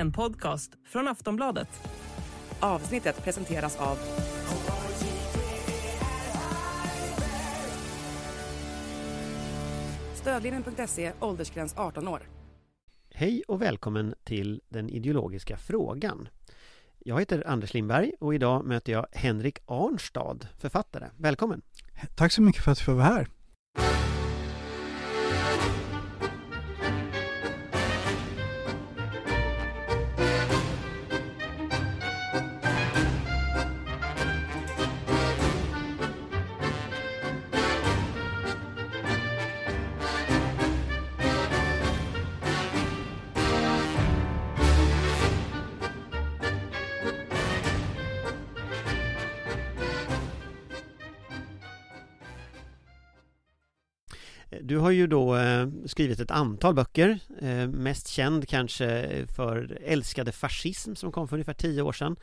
En podcast från Aftonbladet. Avsnittet presenteras av Stödlinjen.se, åldersgräns 18 år. Hej och välkommen till Den ideologiska frågan. Jag heter Anders Lindberg och idag möter jag Henrik Arnstad, författare. Välkommen! Tack så mycket för att jag får vara här. Har ju då eh, skrivit ett antal böcker, eh, mest känd kanske för Älskade fascism som kom för ungefär tio år sedan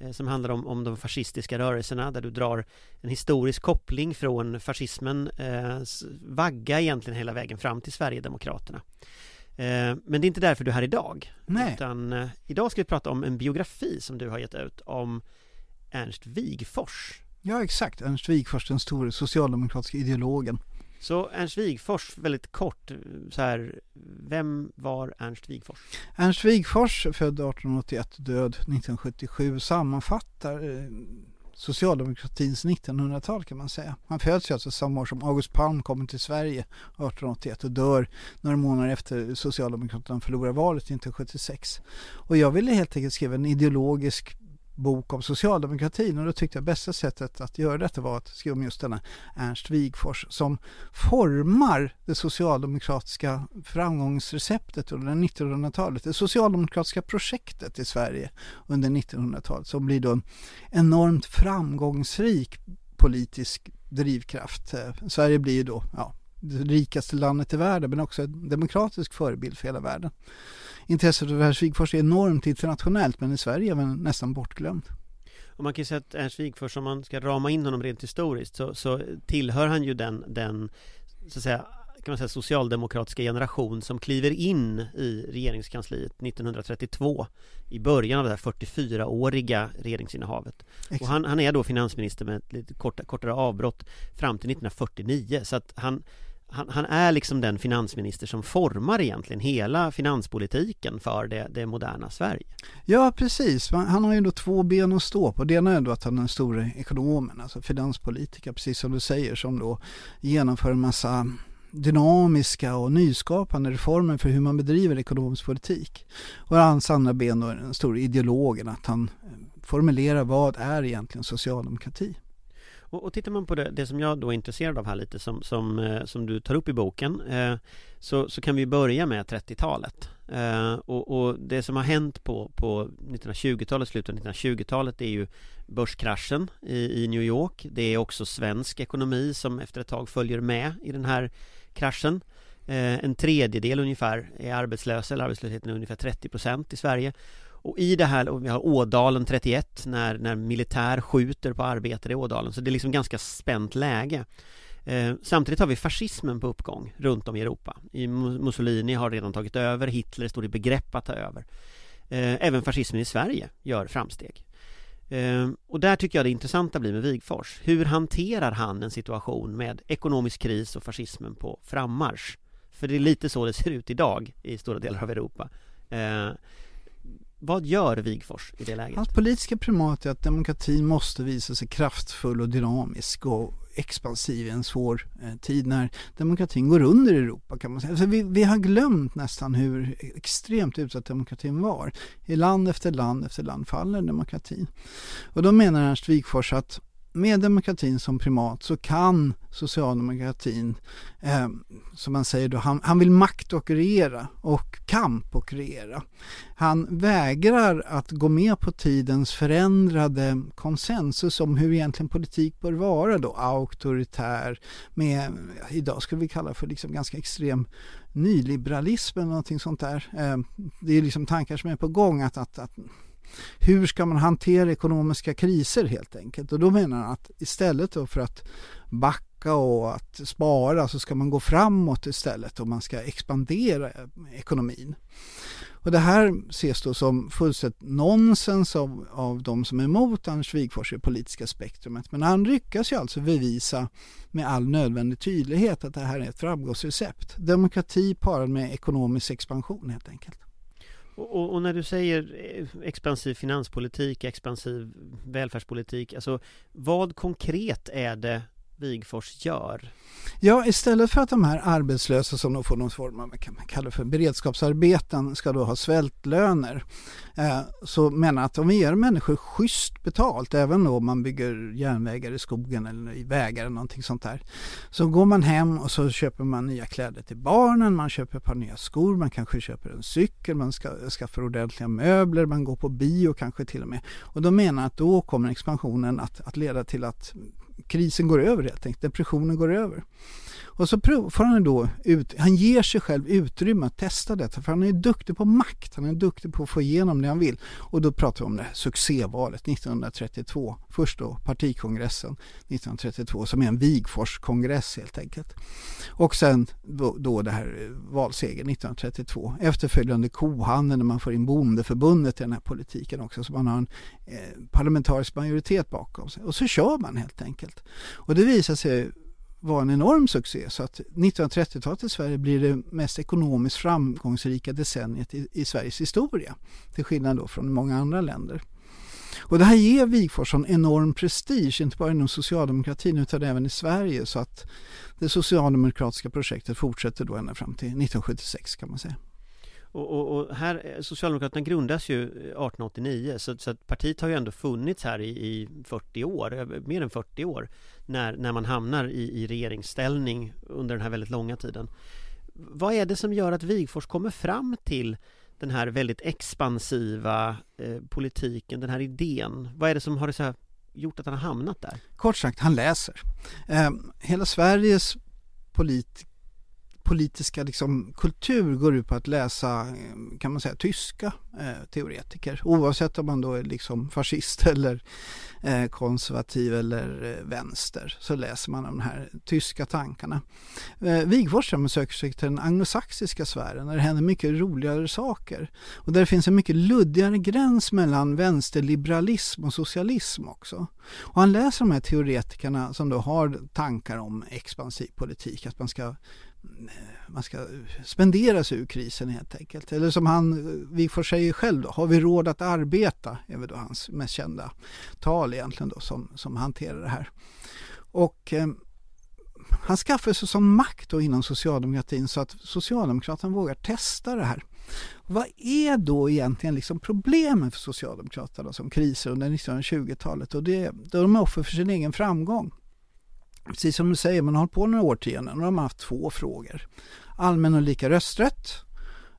eh, som handlar om, om de fascistiska rörelserna där du drar en historisk koppling från fascismen eh, vagga egentligen hela vägen fram till Sverigedemokraterna. Eh, men det är inte därför du är här idag. Nej. Utan eh, idag ska vi prata om en biografi som du har gett ut om Ernst Wigforss. Ja, exakt. Ernst Wigforss, den store socialdemokratiska ideologen. Så Ernst Wigforss, väldigt kort, så här, vem var Ernst Wigforss? Ernst Wigforss, född 1881, död 1977, sammanfattar eh, socialdemokratins 1900-tal kan man säga. Han föds alltså samma år som August Palm kommer till Sverige 1881 och dör några månader efter Socialdemokraterna förlorar valet 1976. Och jag ville helt enkelt skriva en ideologisk bok om socialdemokratin och då tyckte jag bästa sättet att göra detta var att skriva om just denna Ernst Wigforss som formar det socialdemokratiska framgångsreceptet under 1900-talet, det socialdemokratiska projektet i Sverige under 1900-talet som blir då en enormt framgångsrik politisk drivkraft. Eh, Sverige blir ju då ja, det rikaste landet i världen men också en demokratisk förebild för hela världen intresset för Ernst Wigforss är enormt internationellt men i Sverige är han nästan bortglömd. Och man kan ju säga att Ernst Wigforss, om man ska rama in honom rent historiskt så, så tillhör han ju den, den så att säga, kan man säga socialdemokratiska generation som kliver in i regeringskansliet 1932 i början av det här 44-åriga regeringsinnehavet. Exakt. Och han, han, är då finansminister med ett lite korta, kortare avbrott fram till 1949 så att han han, han, är liksom den finansminister som formar egentligen hela finanspolitiken för det, det moderna Sverige. Ja, precis. Han har ju då två ben att stå på. Det ena är då att han är den stora ekonomen, alltså finanspolitiker, precis som du säger, som då genomför en massa dynamiska och nyskapande reformer för hur man bedriver ekonomisk politik. Och hans andra ben då är den stora ideologen, att han eh, formulerar vad är egentligen socialdemokrati. Och, och tittar man på det, det, som jag då är intresserad av här lite som, som, eh, som du tar upp i boken eh, så, så kan vi börja med 30-talet eh, och, och, det som har hänt på, på 1920-talet, slutet av 1920-talet är ju börskraschen i, i New York. Det är också svensk ekonomi som efter ett tag följer med i den här kraschen. Eh, En tredjedel ungefär är arbetslösa, eller arbetslösheten är ungefär 30 procent i Sverige och i det här, och vi har Ådalen 31 när, när militär skjuter på arbetare i Ådalen. Så det är liksom ganska spänt läge. Eh, Samtidigt har vi fascismen på uppgång runt om i Europa. I Mussolini har redan tagit över, Hitler står i begrepp att ta över. Eh, Även fascismen i Sverige gör framsteg. Eh, Och där tycker jag det intressanta blir med Wigfors. Hur hanterar han en situation med ekonomisk kris och fascismen på frammarsch? För det är lite så det ser ut idag i stora delar av Europa. Eh, vad gör Wigfors i det läget? Hans politiska primat är att demokratin måste visa sig kraftfull och dynamisk och expansiv i en svår eh, tid när demokratin går under i Europa kan man säga. Alltså vi, vi har glömt nästan hur extremt utsatt demokratin var. I land efter land efter land faller demokratin. Och då menar Ernst Wigfors att med demokratin som primat så kan socialdemokratin, eh, som man säger då, han, han vill makt och regera och kamp och regera. Han vägrar att gå med på tidens förändrade konsensus om hur egentligen politik bör vara då, auktoritär, med, idag skulle vi kalla för liksom ganska extrem nyliberalism eller någonting sånt där. Eh, det är liksom tankar som är på gång att, att, att hur ska man hantera ekonomiska kriser helt enkelt? Och då menar han att istället för att backa och att spara så ska man gå framåt istället och man ska expandera ekonomin. Och det här ses då som fullständigt nonsens av, av de som är emot Anders Wigforss i det politiska spektrumet. Men han lyckas ju alltså bevisa med all nödvändig tydlighet att det här är ett framgångsrecept. Demokrati parad med ekonomisk expansion helt enkelt. Och, och, när du säger eh, expansiv finanspolitik, expansiv välfärdspolitik, alltså vad konkret är det Wigfors gör? Ja, istället för att de här arbetslösa som de får någon form av, kan man kalla för beredskapsarbeten, ska då ha svältlöner. Eh, så menar att om vi ger människor schysst betalt, även då om man bygger järnvägar i skogen eller i vägar eller någonting sånt där. Så går man hem och så köper man nya kläder till barnen, man köper ett par nya skor, man kanske köper en cykel, man ska, skaffar ordentliga möbler, man går på bio kanske till och med. Och de menar att då kommer expansionen att, att leda till att krisen går över helt enkelt, depressionen går över. Och så får han då ut, han ger sig själv utrymme att testa detta för han är duktig på makt, han är duktig på att få igenom det han vill. Och då pratar vi om det här succévalet 1932, först då partikongressen 1932 som är en Wigfors-kongress helt enkelt. Och sen då, då det här eh, valsegern 1932, efterföljande kohandeln när man får in bondeförbundet i den här politiken också så man har en eh, parlamentarisk majoritet bakom sig. Och så kör man helt enkelt. Och det visar sig var en enorm succé så att 1930-talet i Sverige blir det mest ekonomiskt framgångsrika decenniet i, i, Sveriges historia. Till skillnad då från många andra länder. Och det här ger Wigforss en enorm prestige, inte bara inom socialdemokratin utan även i Sverige så att det socialdemokratiska projektet fortsätter då ända fram till 1976 kan man säga. Och, och, och, här, eh, Socialdemokraterna grundas ju eh, 1889 så, så att partiet har ju ändå funnits här i, i 40 år, eh, mer än 40 år när, när man hamnar i, i regeringsställning under den här väldigt långa tiden. Vad är det som gör att Wigfors kommer fram till den här väldigt expansiva eh, politiken, den här idén? Vad är det som har det så här, gjort att han har hamnat där? Kort sagt, han läser. Eh, hela Sveriges politiker politiska liksom, kultur går ut på att läsa, eh, kan man säga, tyska eh, teoretiker. Oavsett om man då är liksom fascist eller eh, konservativ eller eh, vänster så läser man de här tyska tankarna. Eh, Wigforss söker sig till den anglosaxiska sfären där det händer mycket roligare saker. Och där det finns en mycket luddigare gräns mellan vänsterliberalism och socialism också. Och han läser de här teoretikerna som då har tankar om expansiv politik, att man ska man ska spendera sig ur krisen helt enkelt. Eller som han, Wigforss säger själv då, har vi råd att arbeta? är väl då hans mest kända tal egentligen då som, som hanterar det här. Och eh, han skaffar sig sån makt då inom socialdemokratin så att Socialdemokraterna vågar testa det här. Vad är då egentligen liksom problemen för Socialdemokraterna som kriser under 1920-talet? Och det, då de är offer för sin egen framgång precis som du säger, man har hållit på några årtionden och de har haft två frågor. Allmän och lika rösträtt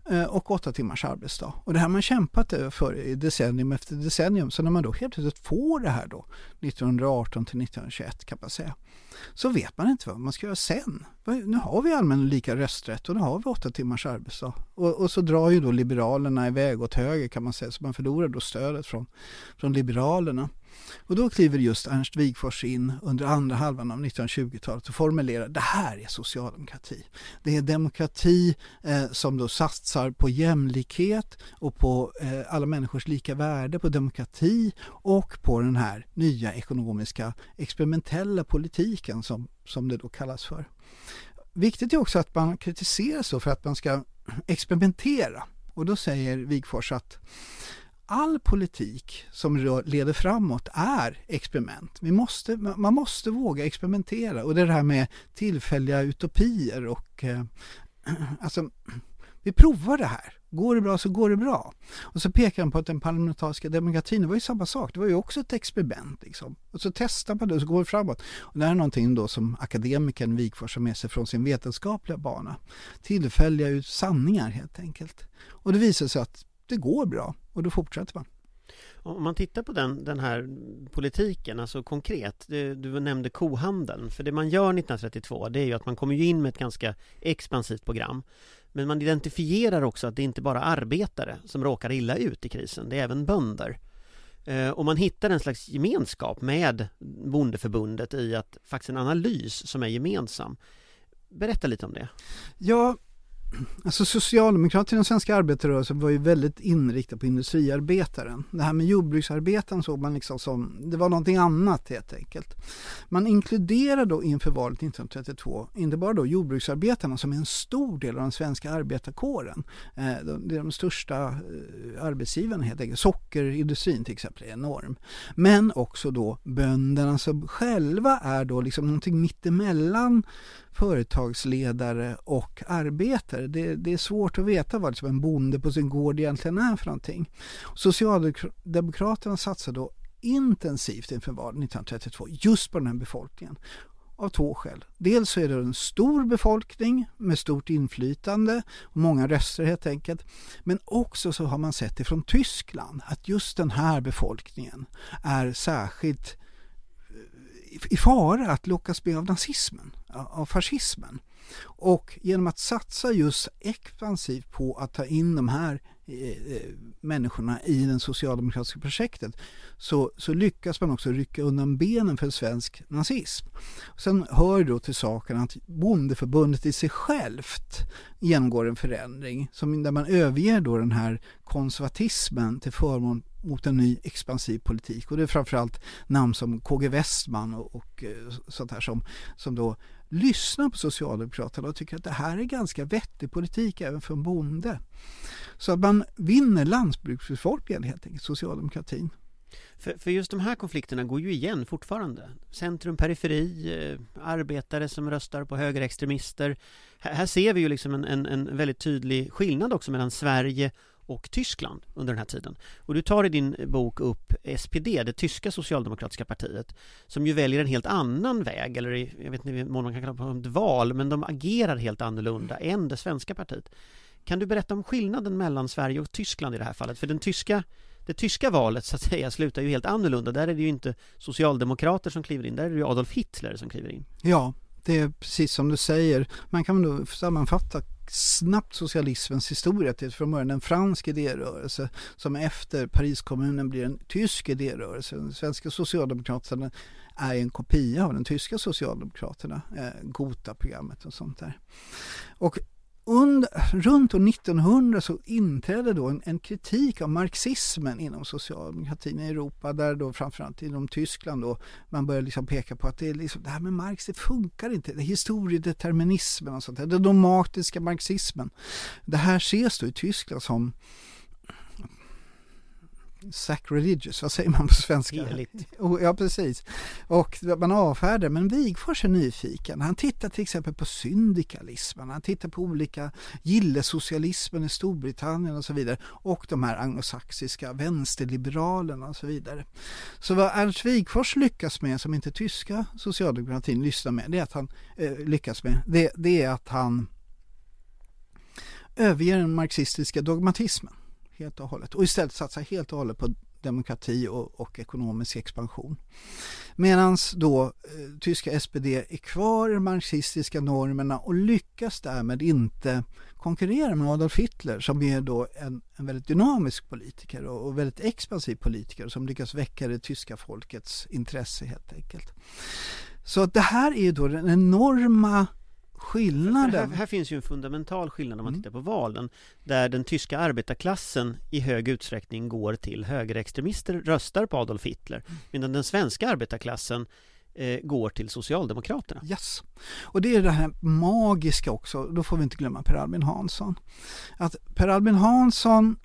eh, och åtta timmars arbetsdag. Och det här har man kämpat för i decennium efter decennium. Så när man då helt plötsligt får det här då, 1918 till 1921 kan man säga, så vet man inte vad man ska göra sen. Nu har vi allmän och lika rösträtt och nu har vi åtta timmars arbetsdag. Och, och, så drar ju då Liberalerna iväg åt höger kan man säga, så man förlorar då stödet från, från Liberalerna. Och då kliver just Ernst Wigforss in under andra halvan av 1920-talet och formulerar det här är socialdemokrati. Det är demokrati eh, som då satsar på jämlikhet och på eh, alla människors lika värde, på demokrati och på den här nya ekonomiska experimentella politiken som, som det då kallas för. Viktigt är också att man kritiseras för att man ska experimentera. Och då säger Wigforss att all politik som leder framåt är experiment. Vi måste, man måste våga experimentera och det är det här med tillfälliga utopier och eh, alltså, vi provar det här. Går det bra så går det bra. Och så pekar han på att den parlamentariska demokratin, det var ju samma sak. Det var ju också ett experiment. Liksom. Och så testar man det och så går det framåt. Och det här är någonting då som akademikern Wigforss har med sig från sin vetenskapliga bana. Tillfälliga sanningar helt enkelt. Och det visar sig att det går bra och då fortsätter man. Om man tittar på den, den här politiken, alltså konkret, det, du nämnde kohandeln, för det man gör 1932 det är ju att man kommer in med ett ganska expansivt program men man identifierar också att det inte bara är arbetare som råkar illa ut i krisen, det är även bönder. Eh, och man hittar en slags gemenskap med bondeförbundet i att faktiskt en analys som är gemensam. Berätta lite om det. Ja, Alltså Socialdemokraterna i den svenska arbetarrörelsen var ju väldigt inriktade på industriarbetaren. Det här med jordbruksarbetaren såg man liksom som, det var någonting annat helt enkelt. Man inkluderade då inför valet 1932 inte bara då jordbruksarbetarna som är en stor del av den svenska arbetarkåren. Eh, det är de största eh, arbetsgivarna helt enkelt. Sockerindustrin till exempel är enorm. Men också då bönderna som själva är då liksom någonting mittemellan företagsledare och arbetare. Det, det, är svårt att veta vad liksom en bonde på sin gård egentligen är för någonting. Socialdemokraterna satsade då intensivt inför valet 1932 just på den här befolkningen av två skäl. Dels så är det en stor befolkning med stort inflytande och många röster helt enkelt. Men också så har man sett det från Tyskland att just den här befolkningen är särskilt i fara att lockas med av nazismen, av fascismen. Och genom att satsa just expansivt på att ta in de här eh, eh människorna i det socialdemokratiska projektet så, så lyckas man också rycka undan benen för svensk nazism. Sen hör då till saken att bondeförbundet i sig självt genomgår en förändring som, där man överger då den här konservatismen till förmån mot en ny expansiv politik. Och det är framförallt namn som KG Westman och, och eh, sånt här som, som då lyssnar på Socialdemokraterna och tycker att det här är ganska vettig politik även för en bonde. Så att man vinner landsbygdsbefolkningen helt enkelt, socialdemokratin. För, för, just de här konflikterna går ju igen fortfarande. Centrum, periferi, eh, arbetare som röstar på högerextremister. Här, här ser vi ju liksom en, en, en väldigt tydlig skillnad också mellan Sverige och Tyskland under den här tiden. Och du tar i din bok upp SPD, det tyska socialdemokratiska partiet, som ju väljer en helt annan väg, eller jag vet inte i mån man kan kalla det ett val, men de agerar helt annorlunda än det svenska partiet. Kan du berätta om skillnaden mellan Sverige och Tyskland i det här fallet? För den tyska det tyska valet så att säga slutar ju helt annorlunda. Där är det ju inte socialdemokrater som kliver in, där är det ju Adolf Hitler som kliver in. Ja, det är precis som du säger. Man kan då sammanfatta snabbt socialismens historia till från början en fransk idérörelse som efter Pariskommunen blir en tysk idérörelse. Den svenska socialdemokraterna är en kopia av den tyska socialdemokraterna, eh, Gota-programmet och sånt där. Och under, runt år 1900 så inträdde då en, en, kritik av marxismen inom socialdemokratin i Europa, där då framförallt inom Tyskland då man började liksom peka på att det, är liksom, det här med Marx, det funkar inte. Det historiedeterminismen och sånt där, den dogmatiska marxismen. Det här ses då i Tyskland som sacrilegious, vad säger man på svenska? Heligt. Ja, precis. Och man avfärdar, men Wigforss är nyfiken. Han tittar till exempel på syndikalismen, han tittar på olika gillesocialismen i Storbritannien och så vidare och de här anglosaxiska vänsterliberalerna och så vidare. Så vad Ernst Wigforss lyckas med, som inte tyska socialdemokratin lyssnar med, det är att han eh, lyckas med, det, det är att han överger den marxistiska dogmatismen helt och hållet och istället satsa helt och hållet på demokrati och, och ekonomisk expansion. Medan då eh, tyska SPD är kvar i de marxistiska normerna och lyckas därmed inte konkurrera med Adolf Hitler som är då en, en väldigt dynamisk politiker och, och väldigt expansiv politiker som lyckas väcka det tyska folkets intresse helt enkelt. Så det här är då den enorma skillnaden. Här, här, finns ju en fundamental skillnad om man mm. tittar på valen där den tyska arbetarklassen i hög utsträckning går till högerextremister, röstar på Adolf Hitler mm. medan den svenska arbetarklassen eh, går till Socialdemokraterna. Yes. Och det är det här magiska också, då får vi inte glömma Per Albin Hansson. Att Per Albin Hansson,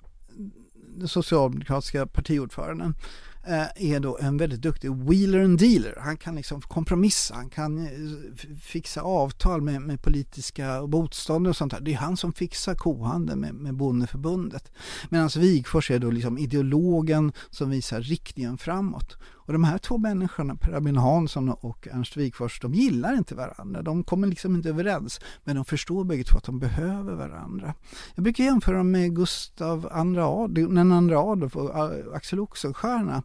den socialdemokratiska partiordföranden, Eh, är då en väldigt duktig wheeler and dealer. Han kan liksom kompromissa, han kan eh, fixa avtal med, med politiska motståndare och sånt där. Det är han som fixar kohandeln med, med bondeförbundet. Medan Wigfors är då liksom ideologen som visar riktningen framåt. Och de här två människorna, Per Albin Hansson och Ernst Wigforss, de gillar inte varandra. De kommer liksom inte överens. Men de förstår bägge två att de behöver varandra. Jag brukar jämföra dem med Gustav II Adolf, den andra Adolf och äh, Axel Oxenstierna.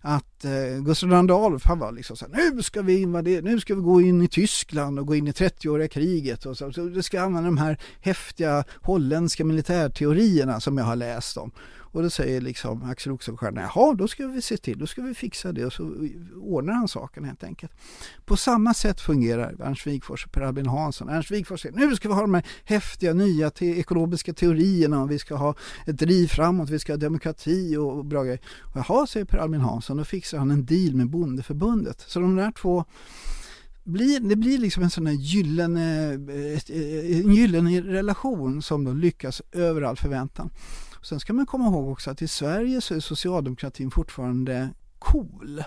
Att eh, Gustav II Adolf, han var liksom så här, nu ska vi invadera, nu ska vi gå in i Tyskland och gå in i 30-åriga kriget. Och så, så ska använda de här häftiga holländska militärteorierna som jag har läst om. Och då säger liksom Axel Oxenstierna, jaha då ska vi se till, då ska vi fixa det och så ordnar han saken helt enkelt. På samma sätt fungerar Ernst Wigforss och Per Albin Hansson. Ernst Wigforss säger, nu ska vi ha de här häftiga nya te ekonomiska teorierna och vi ska ha ett driv framåt, vi ska ha demokrati och bra grejer. Jaha, säger Per Albin Hansson, då fixar han en deal med Bondeförbundet. Så de där två blir, det blir liksom en sån här gyllene, eh, eh, en gyllene relation som då lyckas över all förväntan. Sen ska man komma ihåg också att i Sverige så är socialdemokratin fortfarande cool.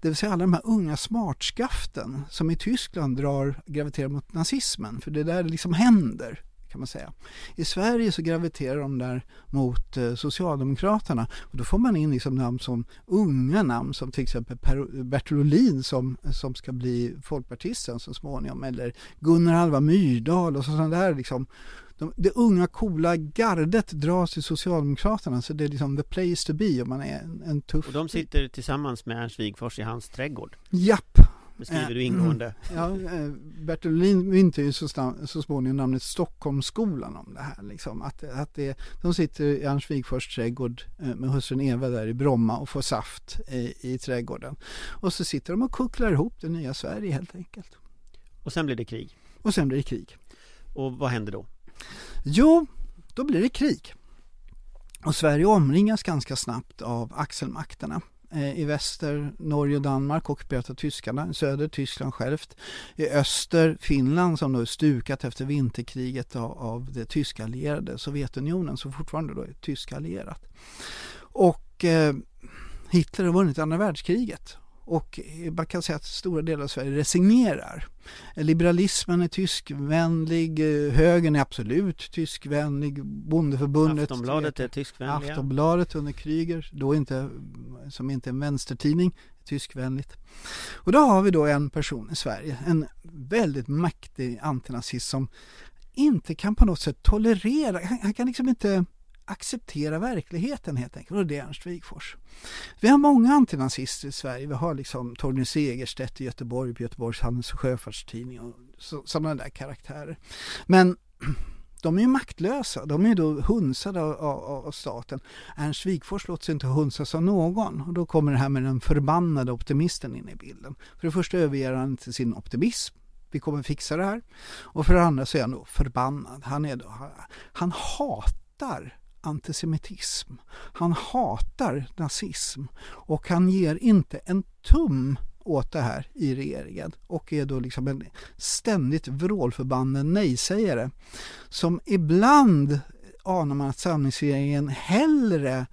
Det vill säga alla de här unga smartskaften som i Tyskland drar, graviterar mot nazismen. För det är där det liksom händer kan man säga. I Sverige så graviterar de där mot eh, Socialdemokraterna och då får man in liksom namn som unga namn som till exempel per, Bertil Ohlin som, som ska bli folkpartisten så småningom eller Gunnar Alva Myrdal och sådana där liksom de, det unga coola gardet dras till Socialdemokraterna så det är liksom the place to be om man är en, en tuff... Och de sitter tillsammans med Ernst Wigforss i hans trädgård? Japp! Beskriver du ingående? Ja, eh, Bertil Ohlin myntade ju så, så småningom namnet Stockholmsskolan om det här. Liksom. Att, att det, de sitter i Ernst Wigforss trädgård eh, med hustrun Eva där i Bromma och får saft i, i trädgården. Och så sitter de och kucklar ihop det nya Sverige helt enkelt. Och sen blir det krig? Och sen blir det krig. Och vad händer då? Jo, då blir det krig. Och Sverige omringas ganska snabbt av axelmakterna. Eh, I väster Norge och Danmark ockuperat av tyskarna, i söder Tyskland självt. I öster Finland som då är stukat efter vinterkriget av, av det tyska allierade Sovjetunionen som fortfarande då är tyska allierat. Och eh, Hitler har vunnit andra världskriget och man kan säga att stora delar av Sverige resignerar. Liberalismen är tyskvänlig, högern är absolut tyskvänlig, bondeförbundet Aftonbladet är tyskvänliga. Aftonbladet under Kryger, då inte, som inte är en vänstertidning, tyskvänligt. Och då har vi då en person i Sverige, en väldigt mäktig antinazist som inte kan på något sätt tolerera, han, han kan liksom inte acceptera verkligheten helt enkelt. Och det är Ernst Wigforss. Vi har många antinazister i Sverige. Vi har liksom Torgny Segerstedt i Göteborg på Göteborgs Handels och Sjöfartstidning och sådana där karaktärer. Men de är ju maktlösa. De är då hunsade av, av, av staten. Ernst Wigforss låter sig inte hunsas av någon. Och då kommer det här med den förbannade optimisten in i bilden. För det första överger han inte sin optimism vi kommer fixa det här. Och för det andra så är han då förbannad. Han, är då, han hatar antisemitism. Han hatar nazism och han ger inte en tum åt det här i regeringen och är då liksom en ständigt vrålförbannad nej-sägare som ibland anar man att samlingsregeringen hellre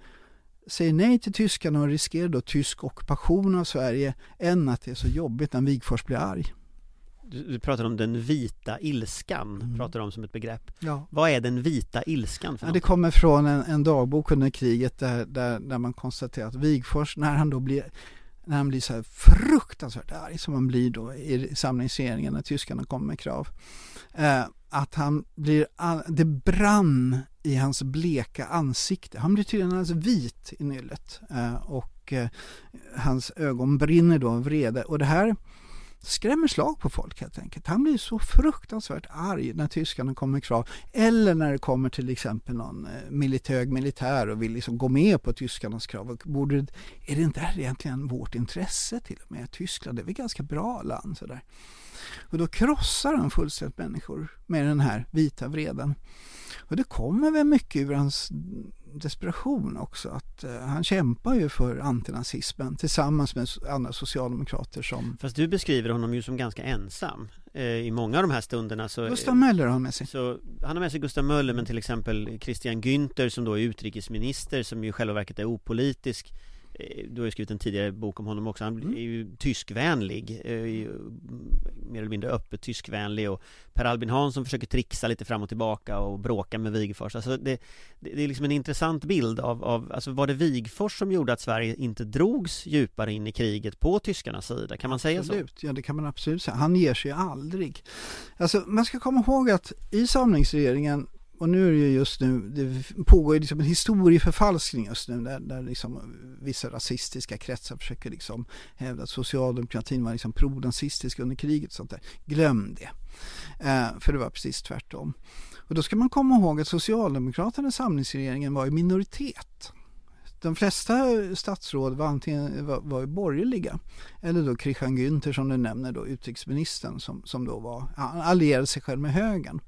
säger nej till tyskarna och riskerar då tysk ockupation av Sverige än att det är så jobbigt när Wigforss blir arg. Du, du pratar om den vita ilskan, mm. pratar om som ett begrepp. Ja. Vad är den vita ilskan? För ja, det kommer från en, en dagbok under kriget där, där, där man konstaterar att Wigfors, när han då blir när han blir så här fruktansvärt arg som han blir då i samlingsregeringen när tyskarna kommer med krav. Eh, att han blir, det brann i hans bleka ansikte. Han blir tydligen alldeles vit i nyllet eh, och eh, hans ögon brinner då av vrede. Och det här skrämmer slag på folk helt enkelt. Han blir så fruktansvärt arg när tyskarna kommer med krav. Eller när det kommer till exempel någon hög militär, militär och vill liksom gå med på tyskarnas krav. Borde, är det inte här egentligen vårt intresse till och med? Tyskland det är väl ganska bra land sådär. Och då krossar han fullständigt människor med den här vita vreden. Och det kommer väl mycket ur hans desperation också. Att uh, han kämpar ju för antinazismen tillsammans med andra socialdemokrater som... Fast du beskriver honom ju som ganska ensam. Uh, I många av de här stunderna så... Gustav Möller har han med sig. Så, han har med sig Gustav Möller men till exempel Christian Günther som då är utrikesminister som ju i själva verket är opolitisk Eh, du har ju skrivit en tidigare bok om honom också, han mm. är ju tyskvänlig eh, Mer eller mindre öppet tyskvänlig och Per Albin Hansson försöker trixa lite fram och tillbaka och bråka med Wigforss Alltså det, det är liksom en intressant bild av, av, alltså var det Wigforss som gjorde att Sverige inte drogs djupare in i kriget på tyskarnas sida? Kan man absolut. säga så? Ja det kan man absolut säga, han ger sig aldrig Alltså man ska komma ihåg att i samlingsregeringen och nu är det ju just nu, det pågår ju liksom en historieförfalskning just nu där, där liksom vissa rasistiska kretsar försöker liksom hävda att socialdemokratin var liksom pronazistisk under kriget och sånt där. Glöm det. Eh, för det var precis tvärtom. Och då ska man komma ihåg att Socialdemokraterna i samlingsregeringen var i minoritet. de flesta statsråd var antingen var, var borgerliga eller då Christian Günther som du nämner då utrikesministern som, som då var, han allierade sig själv med högern.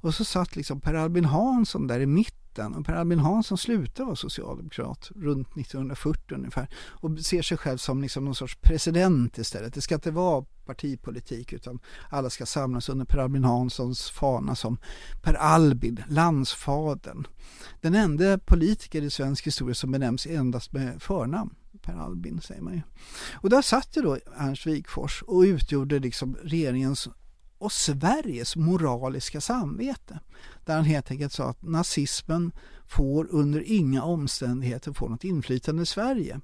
Och så satt liksom Per Albin Hansson där i mitten. Och Per Albin Hansson slutade vara socialdemokrat runt 1940 ungefär och ser sig själv som liksom någon sorts president istället. Det ska inte vara partipolitik utan alla ska samlas under Per Albin Hanssons fana som Per Albin, landsfadern. Den enda politiker i svensk historia som benämns endast med förnamn. Per Albin säger man ju. Och där satt ju då Ernst Wigforss och utgjorde liksom regeringens och Sveriges moraliska samvete. Där han helt enkelt sa att nazismen får under inga omständigheter få något inflytande i Sverige.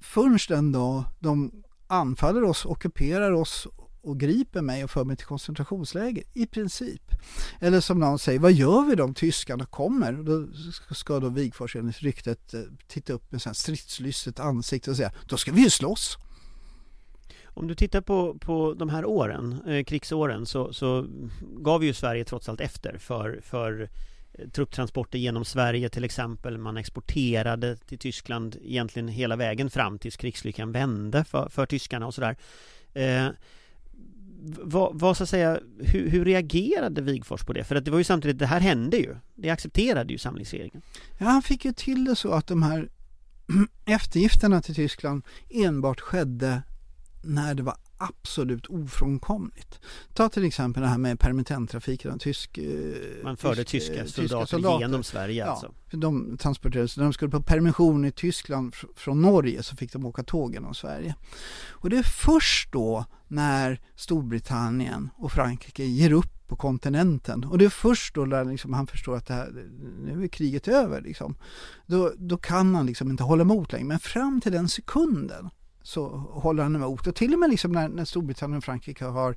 Först den dag de anfaller oss, ockuperar oss och griper mig och för mig till koncentrationsläger, i princip. Eller som någon säger, vad gör vi då om tyskarna kommer? Då ska då Wigforss enligt ryktet eh, titta upp med stridslystet ansikte och säga, då ska vi ju slåss. Om du tittar på, på de här åren, eh, krigsåren, så, så gav ju Sverige trots allt efter för, för eh, trupptransporter genom Sverige till exempel. Man exporterade till Tyskland egentligen hela vägen fram tills krigslyckan vände för, för tyskarna och sådär. Eh, vad, vad, så att säga, hur, hur, reagerade Wigfors på det? För att det var ju samtidigt, det här hände ju. Det accepterade ju samlingsregeringen. Ja, han fick ju till det så att de här eftergifterna till Tyskland enbart skedde när det var absolut ofrånkomligt. Ta till exempel det här med permittenttrafiken. Tysk, eh, Man förde tysk, tyska, soldater tyska soldater genom Sverige alltså? Ja, de transporterades, när de skulle på permission i Tyskland från Norge så fick de åka tåg genom Sverige. Och det är först då när Storbritannien och Frankrike ger upp på kontinenten. Och det är först då när liksom han förstår att det här, nu är kriget över. Liksom. Då, då kan han liksom inte hålla emot längre. Men fram till den sekunden så håller han emot. Och till och med liksom när, när Storbritannien och Frankrike har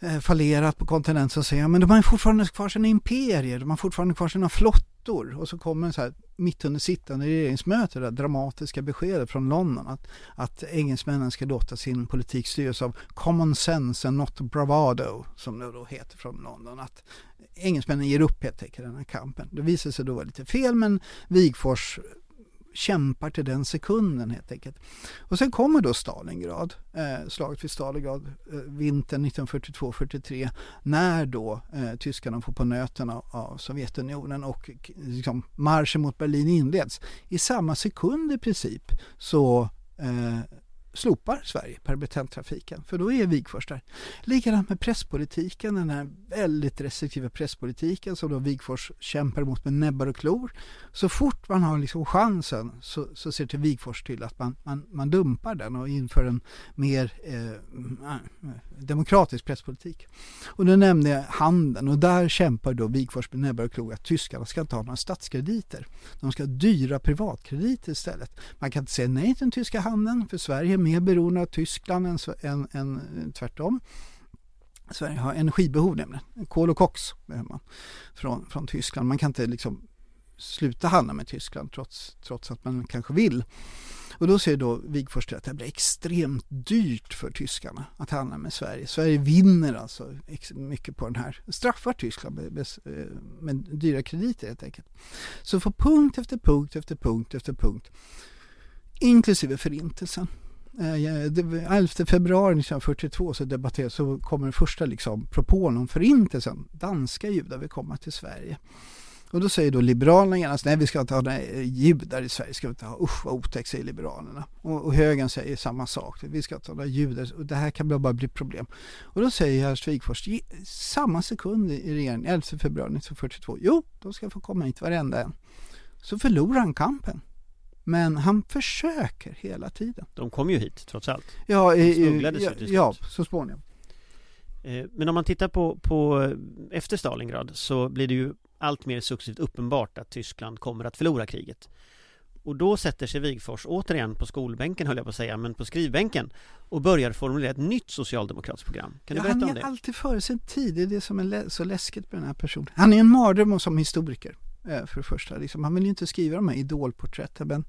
eh, fallerat på kontinenten så säger han men de har fortfarande kvar sina imperier, de har fortfarande kvar sina flottor. Och så kommer så här mitt under sittande regeringsmöte det dramatiska beskedet från London att, att engelsmännen ska låta sin politik styras av common sense and not bravado som det då heter från London. Att engelsmännen ger upp helt enkelt den här kampen. Det visade sig då vara lite fel men Wigfors kämpar till den sekunden helt enkelt. Och sen kommer då Stalingrad, eh, slaget vid Stalingrad eh, vintern 1942-43 när då eh, tyskarna får på nöten av Sovjetunionen och liksom, marschen mot Berlin inleds. I samma sekund i princip så eh, slopar Sverige permittenttrafiken, för då är Wigforss där. Likadant med presspolitiken, den här väldigt restriktiva presspolitiken som då Wigforss kämpar mot med näbbar och klor. Så fort man har liksom chansen så, så ser till Wigforss till att man, man, man dumpar den och inför en mer eh, eh demokratisk presspolitik. Och då nämnde jag handeln och där kämpar då Wigforss med näbbar och klor att tyskarna ska inte ha några statskrediter. De ska ha dyra privatkrediter istället. Man kan inte säga nej till den tyska handeln för Sverige mer beroende av Tyskland än, än, än eh, tvärtom. Sverige har energibehov nämligen. Kol och koks behöver man från, från Tyskland. Man kan inte liksom sluta handla med Tyskland trots, trots att man kanske vill. Och då säger då Wigforss att det blir extremt dyrt för tyskarna att handla med Sverige. Sverige vinner alltså mycket på den här, straffar Tyskland med, med, eh, med dyra krediter helt enkelt. Så på punkt efter punkt efter punkt efter punkt, inklusive förintelsen, Eh, 11 februari 1942 så debatterades så kommer den första liksom propån om förintelsen. Danska judar vill komma till Sverige. Och då säger då Liberalerna genast, nej vi ska inte ha nej, judar i Sverige, ska vi inte ha, usch vad otäckt säger Liberalerna. Och, och högern säger samma sak, vi ska inte ha några judar, och det här kan bara bli problem. Och då säger herr Wigforss, samma sekund i regeringen, 11 februari 1942, jo, de ska få komma hit varenda en. Så förlorar han kampen. Men han försöker hela tiden. De kom ju hit trots allt. Ja, i, ja, ja, så småningom. Eh, men om man tittar på, på eh, efter Stalingrad så blir det ju allt mer successivt uppenbart att Tyskland kommer att förlora kriget. Och då sätter sig Wigfors återigen på skolbänken höll jag på att säga, men på skrivbänken och börjar formulera ett nytt socialdemokratiskt program. Kan du ja, berätta om det? Han är alltid före sin tid, det är det som är så läskigt med den här personen. Han är en mardröm som historiker. Eh, för det första. Liksom, han vill ju inte skriva de här idolporträtten men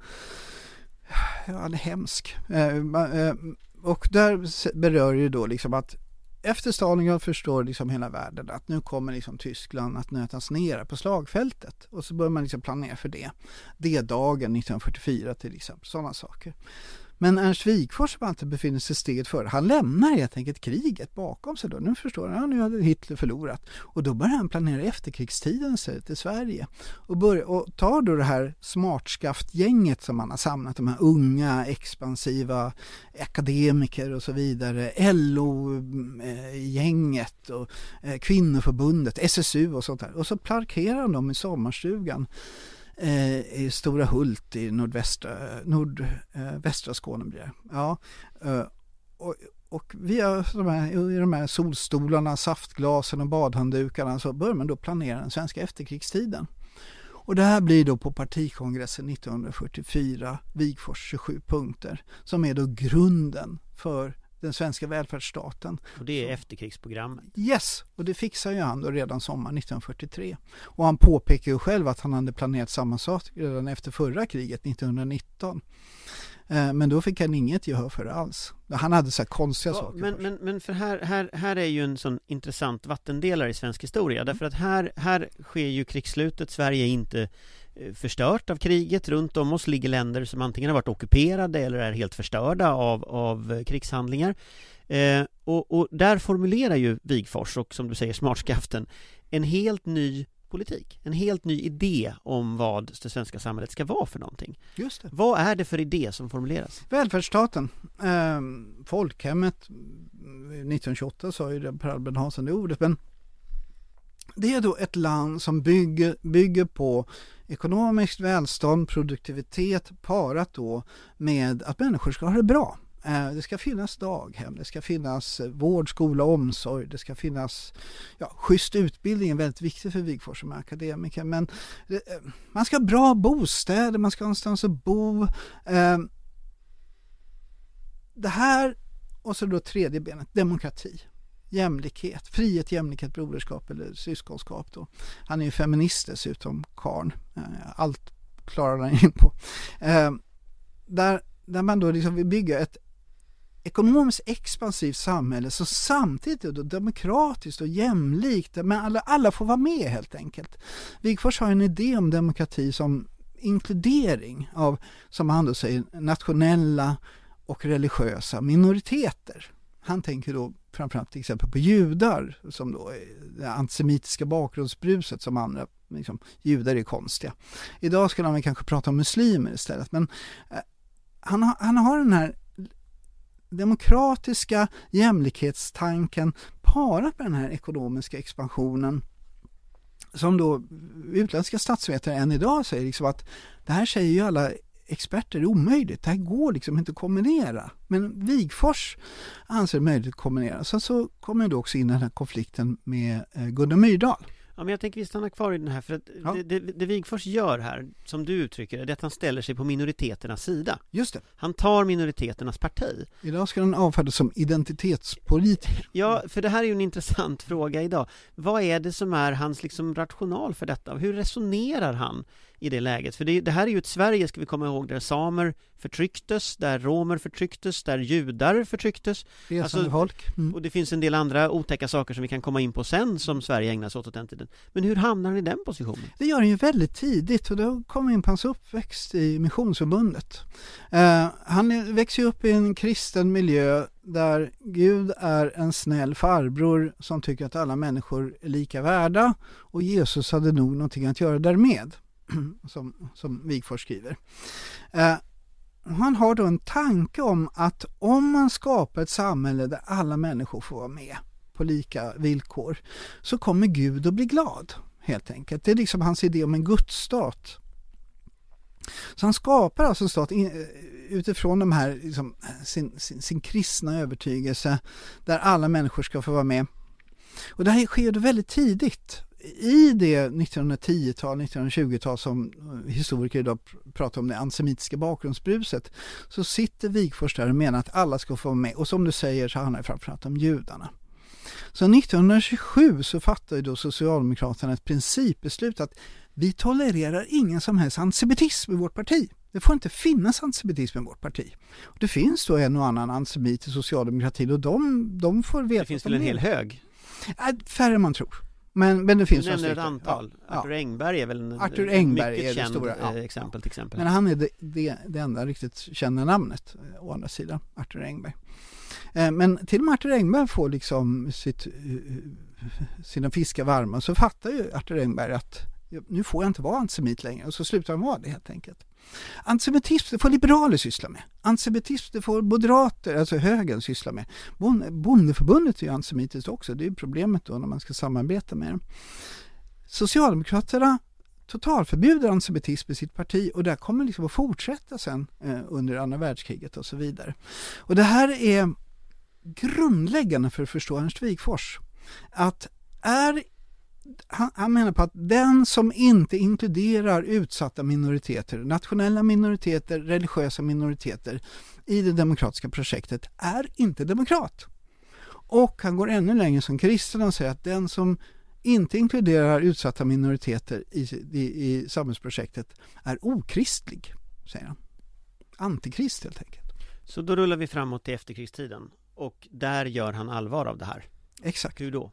ja, han är hemsk. Eh, eh, och där berör ju då liksom att efter Stalingrad förstår liksom hela världen att nu kommer liksom Tyskland att nötas ner på slagfältet och så börjar man liksom planera för det. D-dagen 1944 till exempel, sådana saker. Men Ernst Wigforss som alltid befinner sig steget före, han lämnar helt enkelt kriget bakom sig då. Nu förstår han, ja, nu hade Hitler förlorat. Och då börjar han planera efterkrigstiden till Sverige. Och, börjar, och tar då det här smartskaftgänget som han har samlat, de här unga, expansiva akademiker och så vidare, LO-gänget och eh, kvinnoförbundet, SSU och sånt där. Och så parkerar han dem i sommarstugan Eh, i Stora Hult i nordvästra, nordvästra eh, Skåne blir det. Ja, eh, och, och via de här, i de här solstolarna, saftglasen och badhanddukarna så börjar man då planera den svenska efterkrigstiden. Och det här blir då på partikongressen 1944, Wigfors 27 punkter, som är då grunden för den svenska välfärdsstaten. Och det är efterkrigsprogrammet? Yes, och det fixar ju han då redan sommaren 1943. Och han påpekar ju själv att han hade planerat samma sak redan efter förra kriget 1919. Eh, men då fick han inget gehör för det alls. Han hade så här konstiga ja, saker men, men, men för här, här, här är ju en sån intressant vattendelare i svensk historia. Därför att här, här sker ju krigsslutet, Sverige är inte förstört av kriget. Runt om oss ligger länder som antingen har varit ockuperade eller är helt förstörda av, av eh, krigshandlingar. Eh, och, och, där formulerar ju Wigfors och som du säger smartskaften en helt ny politik, en helt ny idé om vad det svenska samhället ska vara för någonting. Just det. Vad är det för idé som formuleras? Välfärdsstaten, eh, folkhemmet, 1928 sa ju Per Albin Hansson det ordet, men det är då ett land som bygger, bygger på ekonomiskt välstånd, produktivitet parat då med att människor ska ha det bra. Eh, det ska finnas daghem, det ska finnas vård, skola, omsorg, det ska finnas ja, schysst utbildning är väldigt viktigt för Wigforss som är akademiker. Men det, man ska ha bra bostäder, man ska ha någonstans att bo. Eh, det här och så då tredje benet, demokrati jämlikhet, frihet, jämlikhet, broderskap eller syskonskap. Då. Han är ju feminist dessutom, karn. Eh, allt klarar han in på. Eh, där, där man då liksom vill bygga ett ekonomiskt expansivt samhälle som samtidigt är då demokratiskt och jämlikt, men alla, alla får vara med helt enkelt. Wigforss har en idé om demokrati som inkludering av, som han då säger, nationella och religiösa minoriteter. Han tänker då framförallt till exempel på judar som då är det antisemitiska bakgrundsbruset som andra liksom, judar är konstiga. Idag skulle han kanske prata om muslimer istället men eh, han, har, han har den här demokratiska jämlikhetstanken parat med den här ekonomiska expansionen som då utländska statsvetare än idag säger liksom att det här säger ju alla experter är omöjligt. Det här går liksom inte att kombinera. Men Wigfors anser det möjligt att kombinera. Sen så kommer då också in den här konflikten med eh, Gunnar Myrdal. Ja, men jag tänker vi stannar kvar i den här för att ja. det, det, det Wigfors gör här, som du uttrycker det, är att han ställer sig på minoriteternas sida. Just det. Han tar minoriteternas parti. Idag ska den avfärdas som identitetspolitiker. Ja, för det här är ju en intressant fråga idag. Vad är det som är hans liksom rational för detta? Hur resonerar han i det läget. För det, det, här är ju ett Sverige, ska vi komma ihåg, där samer förtrycktes, där romer förtrycktes, där judar förtrycktes. Alltså. Mm. Och det finns en del andra otäcka saker som vi kan komma in på sen som Sverige ägnar sig åt åt den tiden. Men hur hamnar han i den positionen? Det gör han ju väldigt tidigt och då kommer in på hans uppväxt i Missionsförbundet. Uh, han växer upp i en kristen miljö där Gud är en snäll farbror som tycker att alla människor är lika värda och Jesus hade nog någonting att göra därmed. som, som Wigforss skriver. Eh, han har då en tanke om att om man skapar ett samhälle där alla människor får vara med på lika villkor så kommer Gud att bli glad helt enkelt. Det är liksom hans idé om en gudsstat. Så han skapar alltså en stat eh, utifrån de här, liksom, sin, sin, sin kristna övertygelse där alla människor ska få vara med. Och det här sker väldigt tidigt i det 1910-tal, 1920-tal som historiker idag pratar om det antisemitiska bakgrundsbruset så sitter Wigforss där och menar att alla ska få vara med och som du säger så handlar det framförallt om judarna. Så 1927 så fattar då Socialdemokraterna ett principbeslut att vi tolererar ingen som helst antisemitism i vårt parti. Det får inte finnas antisemitism i vårt parti. Det finns då en och annan antisemit i socialdemokratin och de, de får veta... Det finns väl en hel hög? Färre än man tror. Men, men det finns Du nämner ett antal. Ja, Arthur Engberg är väl en Arthur Engberg mycket är känd stora, ja, exempel till exempel. Men han är det, det, det enda riktigt kända namnet eh, å andra sidan, Arthur Engberg. Eh, men till och med Arthur Engberg får liksom sitt, eh, sina fiskar varma så fattar ju Arthur Engberg att nu får jag inte vara antisemit längre och så slutar han vara det helt enkelt. Antisemitism det får liberaler syssla med. Antisemitism det får moderater, alltså högern syssla med. Bondeförbundet är ju antisemitiskt också, det är ju problemet då när man ska samarbeta med dem. Socialdemokraterna totalförbjuder antisemitism i sitt parti och det kommer liksom att fortsätta sen eh, under andra världskriget och så vidare. Och det här är grundläggande för att förstå Ernst Wigforss. Att är han, han, menar på att den som inte inkluderar utsatta minoriteter, nationella minoriteter, religiösa minoriteter i det demokratiska projektet är inte demokrat. Och han går ännu längre som kristen och säger att den som inte inkluderar utsatta minoriteter i, i, i samhällsprojektet är okristlig, säger han. Antikrist helt enkelt. Så då rullar vi framåt till efterkrigstiden och där gör han allvar av det här? Exakt. Hur då?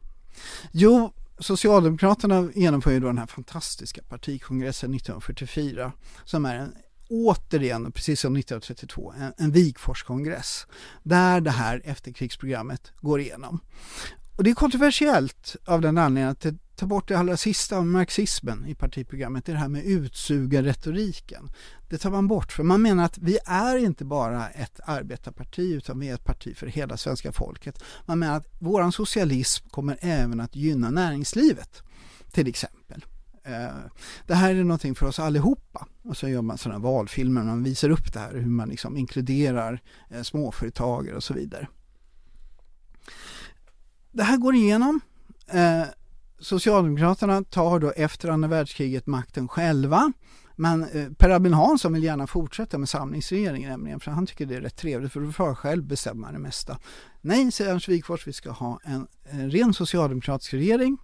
Jo, Socialdemokraterna genomför ju då den här fantastiska partikongressen 1944 som är en, återigen, precis som 1932, en, en Wigforskongress där det här efterkrigsprogrammet går igenom. Och det är kontroversiellt av den anledningen att det ta bort det allra sista av marxismen i partiprogrammet, det här med utsugarretoriken. Det tar man bort för man menar att vi är inte bara ett arbetarparti utan vi är ett parti för hela svenska folket. Man menar att våran socialism kommer även att gynna näringslivet till exempel. Eh, det här är någonting för oss allihopa. Och så gör man sådana valfilmer, man visar upp det här hur man liksom inkluderar eh, småföretagare och så vidare. Det här går igenom. Eh, Socialdemokraterna tar då efter andra världskriget makten själva. Men eh, Per Albin Hansson vill gärna fortsätta med samlingsregeringen nämligen för han tycker det är rätt trevligt för då får jag själv bestämma det mesta. Nej, säger Ernst Wigforss, vi ska ha en, en ren socialdemokratisk regering.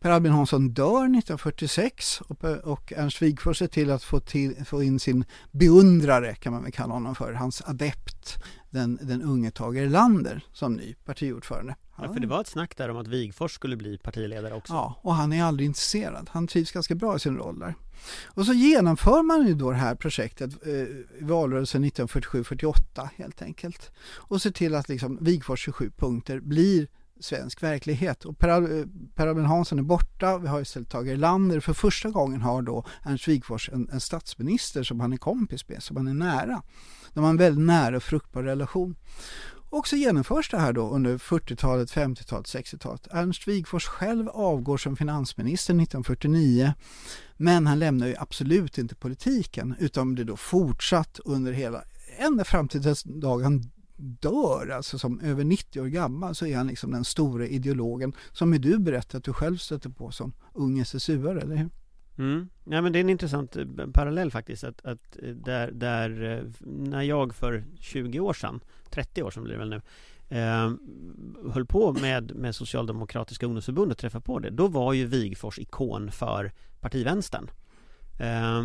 Per Albin Hansson dör 1946 och, och Ernst Wigforss ser till att få, till, få in sin beundrare, kan man väl kalla honom för, hans adept, den, den unge Tage Erlander som ny partiordförande. Ja, för det var ett snack där om att Wigfors skulle bli partiledare också. Ja, och han är aldrig intresserad. Han trivs ganska bra i sin roll där. Och så genomför man ju då det här projektet eh, i valrörelsen 1947-48 helt enkelt. Och ser till att liksom Wigfors 27 punkter blir svensk verklighet. Och Per, eh, per Albin Hansson är borta, vi har istället Tage Erlander. För första gången har då Ernst Wigforss en, en statsminister som han är kompis med, som han är nära. De har en väldigt nära och fruktbar relation. Och så genomförs det här då under 40-talet, 50-talet, 60-talet. Ernst Wigforss själv avgår som finansminister 1949 men han lämnar ju absolut inte politiken utan det då fortsatt under hela, ända fram till dess dag han dör, alltså som över 90 år gammal så är han liksom den stora ideologen som du berättade att du själv stötte på som ung SSU-are, eller hur? Mm. Ja, men det är en intressant eh, parallell faktiskt att, att eh, där, där eh, när jag för 20 år sedan 30 år som blir det väl nu eh, höll på med, med Socialdemokratiska ungdomsförbundet träffa på det Då var ju Wigfors ikon för partivänstern eh,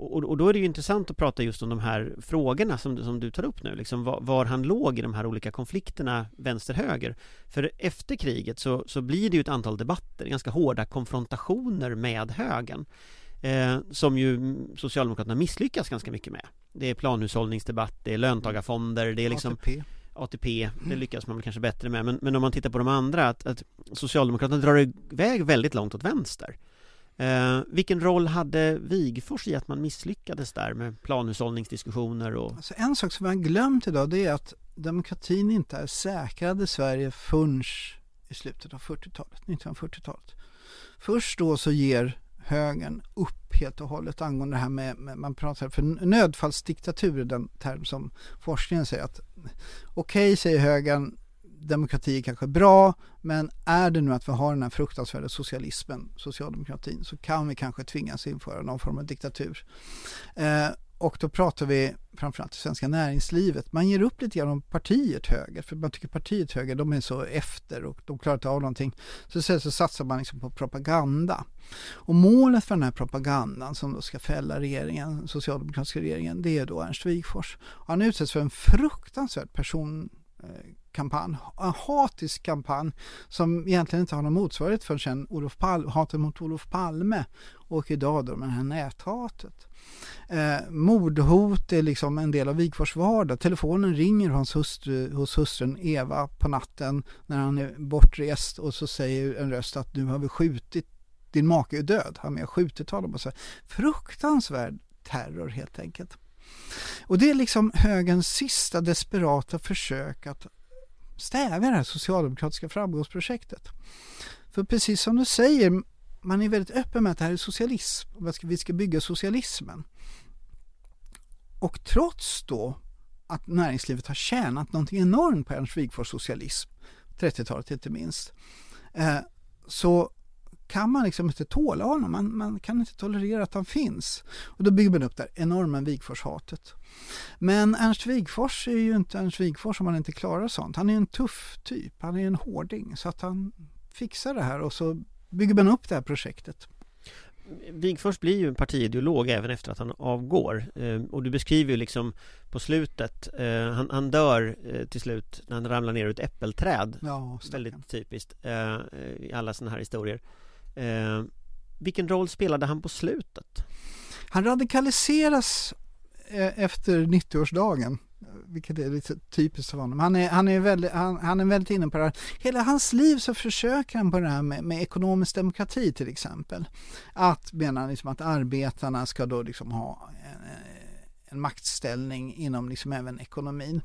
och, och, då är det ju intressant att prata just om de här frågorna som, som du tar upp nu, liksom var, var han låg i de här olika konflikterna vänster-höger. För efter kriget så, så blir det ju ett antal debatter, ganska hårda konfrontationer med högern. Eh, som ju Socialdemokraterna misslyckas ganska mycket med. Det är planhushållningsdebatt, det är löntagarfonder, det är liksom ATP. ATP, det lyckas man väl kanske bättre med men, men om man tittar på de andra att, att Socialdemokraterna drar iväg väldigt långt åt vänster Eh, vilken roll hade Wigfors i att man misslyckades där med planhushållningsdiskussioner? Och... Alltså en sak som man glömt idag det är att demokratin inte är säkrad i Sverige förrän i slutet av 40-talet, 1940-talet. Först då så ger högern upp helt och hållet angående det här med, med man pratar för nödfallsdiktatur, den term som forskningen säger att okej okay, säger högern, demokrati är kanske bra, men är det nu att vi har den här fruktansvärda socialismen, socialdemokratin, så kan vi kanske tvingas införa någon form av diktatur. Eh, och då pratar vi framförallt det svenska näringslivet. Man ger upp lite grann om partiet höger, för man tycker partiet höger, de är så efter och de klarar inte av någonting. Så istället så satsar man liksom på propaganda. Och målet för den här propagandan som då ska fälla regeringen, socialdemokratiska regeringen, det är då Ernst Wigforss. Han utsätts för en fruktansvärd person kampanj, en hatisk kampanj som egentligen inte har någon motsvarighet förrän Olof Palme, hatet mot Olof Palme och idag då med det här näthatet. Eh, mordhot är liksom en del av Wigfors vardag. Telefonen ringer hans hustru, hos hustrun Eva på natten när han är bortrest och så säger en röst att nu har vi skjutit, din make är död, han har skjutit honom. Och så. Fruktansvärd terror helt enkelt. Och det är liksom högens sista desperata försök att stävja det här socialdemokratiska framgångsprojektet. För precis som du säger, man är väldigt öppen med att det här är socialism. Vi ska bygga socialismen. Och trots då att näringslivet har tjänat någonting enormt på Ernst Wigforss socialism, 30-talet inte minst, eh, så kan man liksom inte tåla honom. Man, man, kan inte tolerera att han finns. Och då bygger man upp det här enorma Wigfors-hatet. Men Ernst Wigfors är ju inte Ernst Wigfors om han inte klarar sånt. Han är en tuff typ, han är en hårding. Så att han fixar det här och så bygger man upp det här projektet. Wigfors blir ju en partiideolog även efter att han avgår. Eh, och du beskriver ju liksom på slutet eh, han, han, dör eh, till slut när han ramlar ner ur ett äppelträd. Ja, Väldigt typiskt i alla sådana här historier. Vilken roll spelade han på slutet? Han radikaliseras efter 90-årsdagen vilket är lite typiskt för honom. Han är, han är, väldigt, han, han, är väldigt inne på det här. Hela hans liv så försöker han på det här med, med ekonomisk demokrati till exempel. Att menar liksom att arbetarna ska då liksom ha en maktställning inom liksom även ekonomin.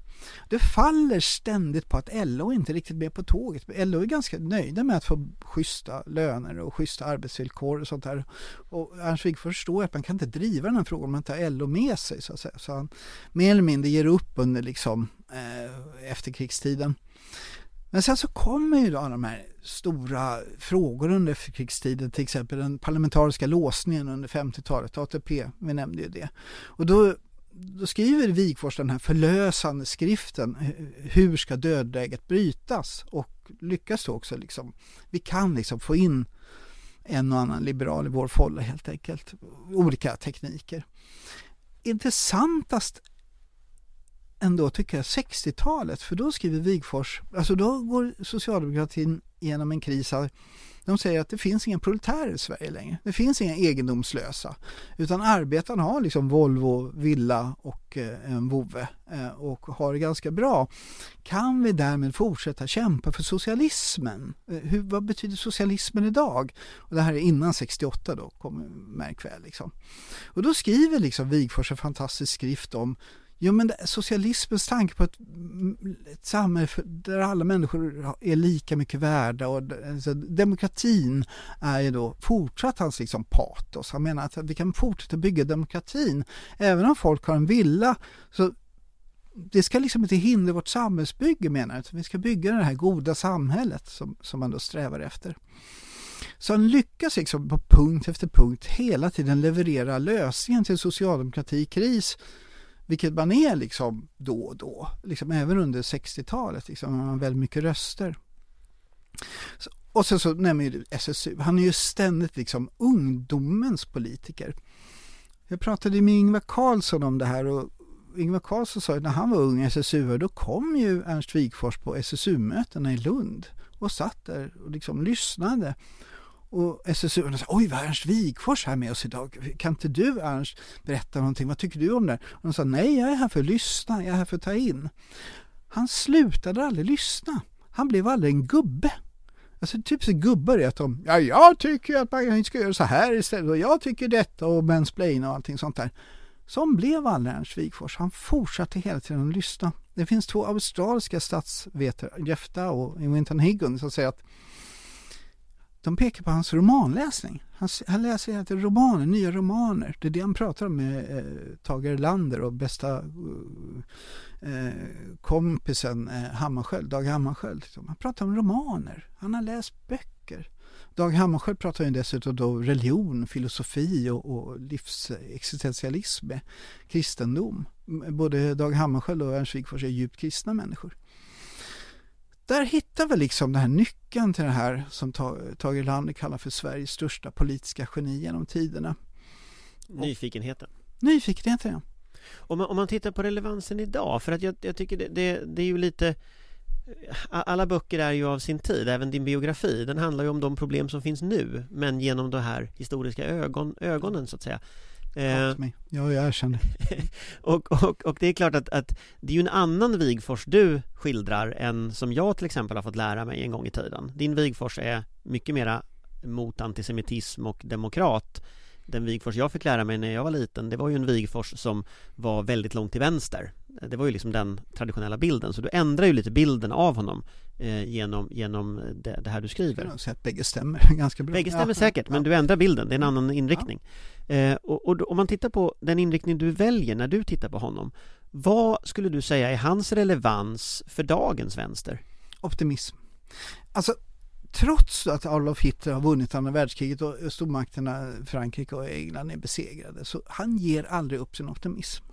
Det faller ständigt på att LO inte riktigt med på tåget. LO är ganska nöjda med att få schyssta löner och schyssta arbetsvillkor och sånt där. Och Ernst Wigforss förstår att man kan inte driva den här frågan om man inte har LO med sig så att säga. Så han mer eller mindre ger upp under liksom eh, efterkrigstiden. Men sen så kommer ju då de här stora frågor under efterkrigstiden, till exempel den parlamentariska låsningen under 50-talet, ATP, vi nämnde ju det. Och då då skriver Wigforss den här förlösande skriften Hur ska dödläget brytas? Och lyckas då också liksom. Vi kan liksom få in en och annan liberal i vår folla helt enkelt. Olika tekniker. Intressantast ändå tycker jag 60-talet för då skriver Wigforss, alltså då går socialdemokratin igenom en kris de säger att det finns inga proletärer i Sverige längre. Det finns inga egendomslösa. Utan arbetarna har liksom Volvo, villa och eh, en vovve eh, och har det ganska bra. Kan vi därmed fortsätta kämpa för socialismen? Eh, hur, vad betyder socialismen idag? Och det här är innan 68 då, märk väl. Liksom. Och då skriver liksom Wigforss en fantastisk skrift om Jo men det, socialismens tanke på ett, mm, ett samhälle där alla människor är lika mycket värda och alltså, demokratin är ju då fortsatt hans liksom patos. Han menar att vi kan fortsätta bygga demokratin även om folk har en villa. Så det ska liksom inte hindra vårt samhällsbygge menar jag. Vi ska bygga det här goda samhället som, som man då strävar efter. Så han lyckas liksom på punkt efter punkt hela tiden leverera lösningen till socialdemokrati i kris vilket man är liksom då och då, liksom även under 60-talet, liksom, har man väldigt mycket röster. Så, och sen så nämner du SSU, han är ju ständigt liksom ungdomens politiker. Jag pratade med Ingvar Carlsson om det här och Ingvar Carlsson sa att när han var ung SSU då kom ju Ernst Wigforss på SSU-mötena i Lund och satt där och liksom lyssnade. Och SSU sa, oj vad är Ernst Wigfors här med oss idag? Kan inte du Ernst berätta någonting? Vad tycker du om det? Och de sa, nej jag är här för att lyssna, jag är här för att ta in. Han slutade aldrig lyssna. Han blev aldrig en gubbe. Alltså typiskt gubbar är att de, ja jag tycker att man ska göra så här istället och jag tycker detta och mansplain och allting sånt där. Som blev aldrig Ernst Wigfors. Han fortsatte hela tiden att lyssna. Det finns två australiska statsvetare, Jeff Dow och Winton Higgins, som säger att de pekar på hans romanläsning. Han, han läser hela romaner, nya romaner. Det är det han pratar om med eh, Tage Erlander och bästa eh, kompisen eh, Hammarskjöld, Dag Hammarskjöld. Liksom. Han pratar om romaner. Han har läst böcker. Dag Hammarskjöld pratar ju dessutom då religion, filosofi och, och livsexistentialism, kristendom. Både Dag Hammarskjöld och Ernst Wigforss är djupt kristna människor. Där hittar vi liksom den här nyckeln till det här som Tage Erlander kallar för Sveriges största politiska geni genom tiderna. Nyfikenheten. Nyfikenheten, ja. Om man, om man tittar på relevansen idag, för att jag, jag tycker det, det, det är ju lite alla böcker är ju av sin tid, även din biografi. Den handlar ju om de problem som finns nu, men genom de här historiska ögon, ögonen så att säga. Eh, ja, jag erkänner. och, och, och det är klart att, att det är ju en annan Wigfors du skildrar än som jag till exempel har fått lära mig en gång i tiden. Din Wigfors är mycket mera mot antisemitism och demokrat. Den Wigfors jag fick lära mig när jag var liten Det var ju en Wigfors som var väldigt långt till vänster. Det var ju liksom den traditionella bilden. Så du ändrar ju lite bilden av honom Genom, genom det, det, här du skriver Jag säga att bägge stämmer ganska bra Bägge stämmer ja, säkert, ja. men du ändrar bilden, det är en annan inriktning ja. eh, och, och om man tittar på den inriktning du väljer när du tittar på honom Vad skulle du säga är hans relevans för dagens vänster? Optimism Alltså trots att Adolf Hitler har vunnit andra världskriget och stormakterna Frankrike och England är besegrade så han ger aldrig upp sin optimism.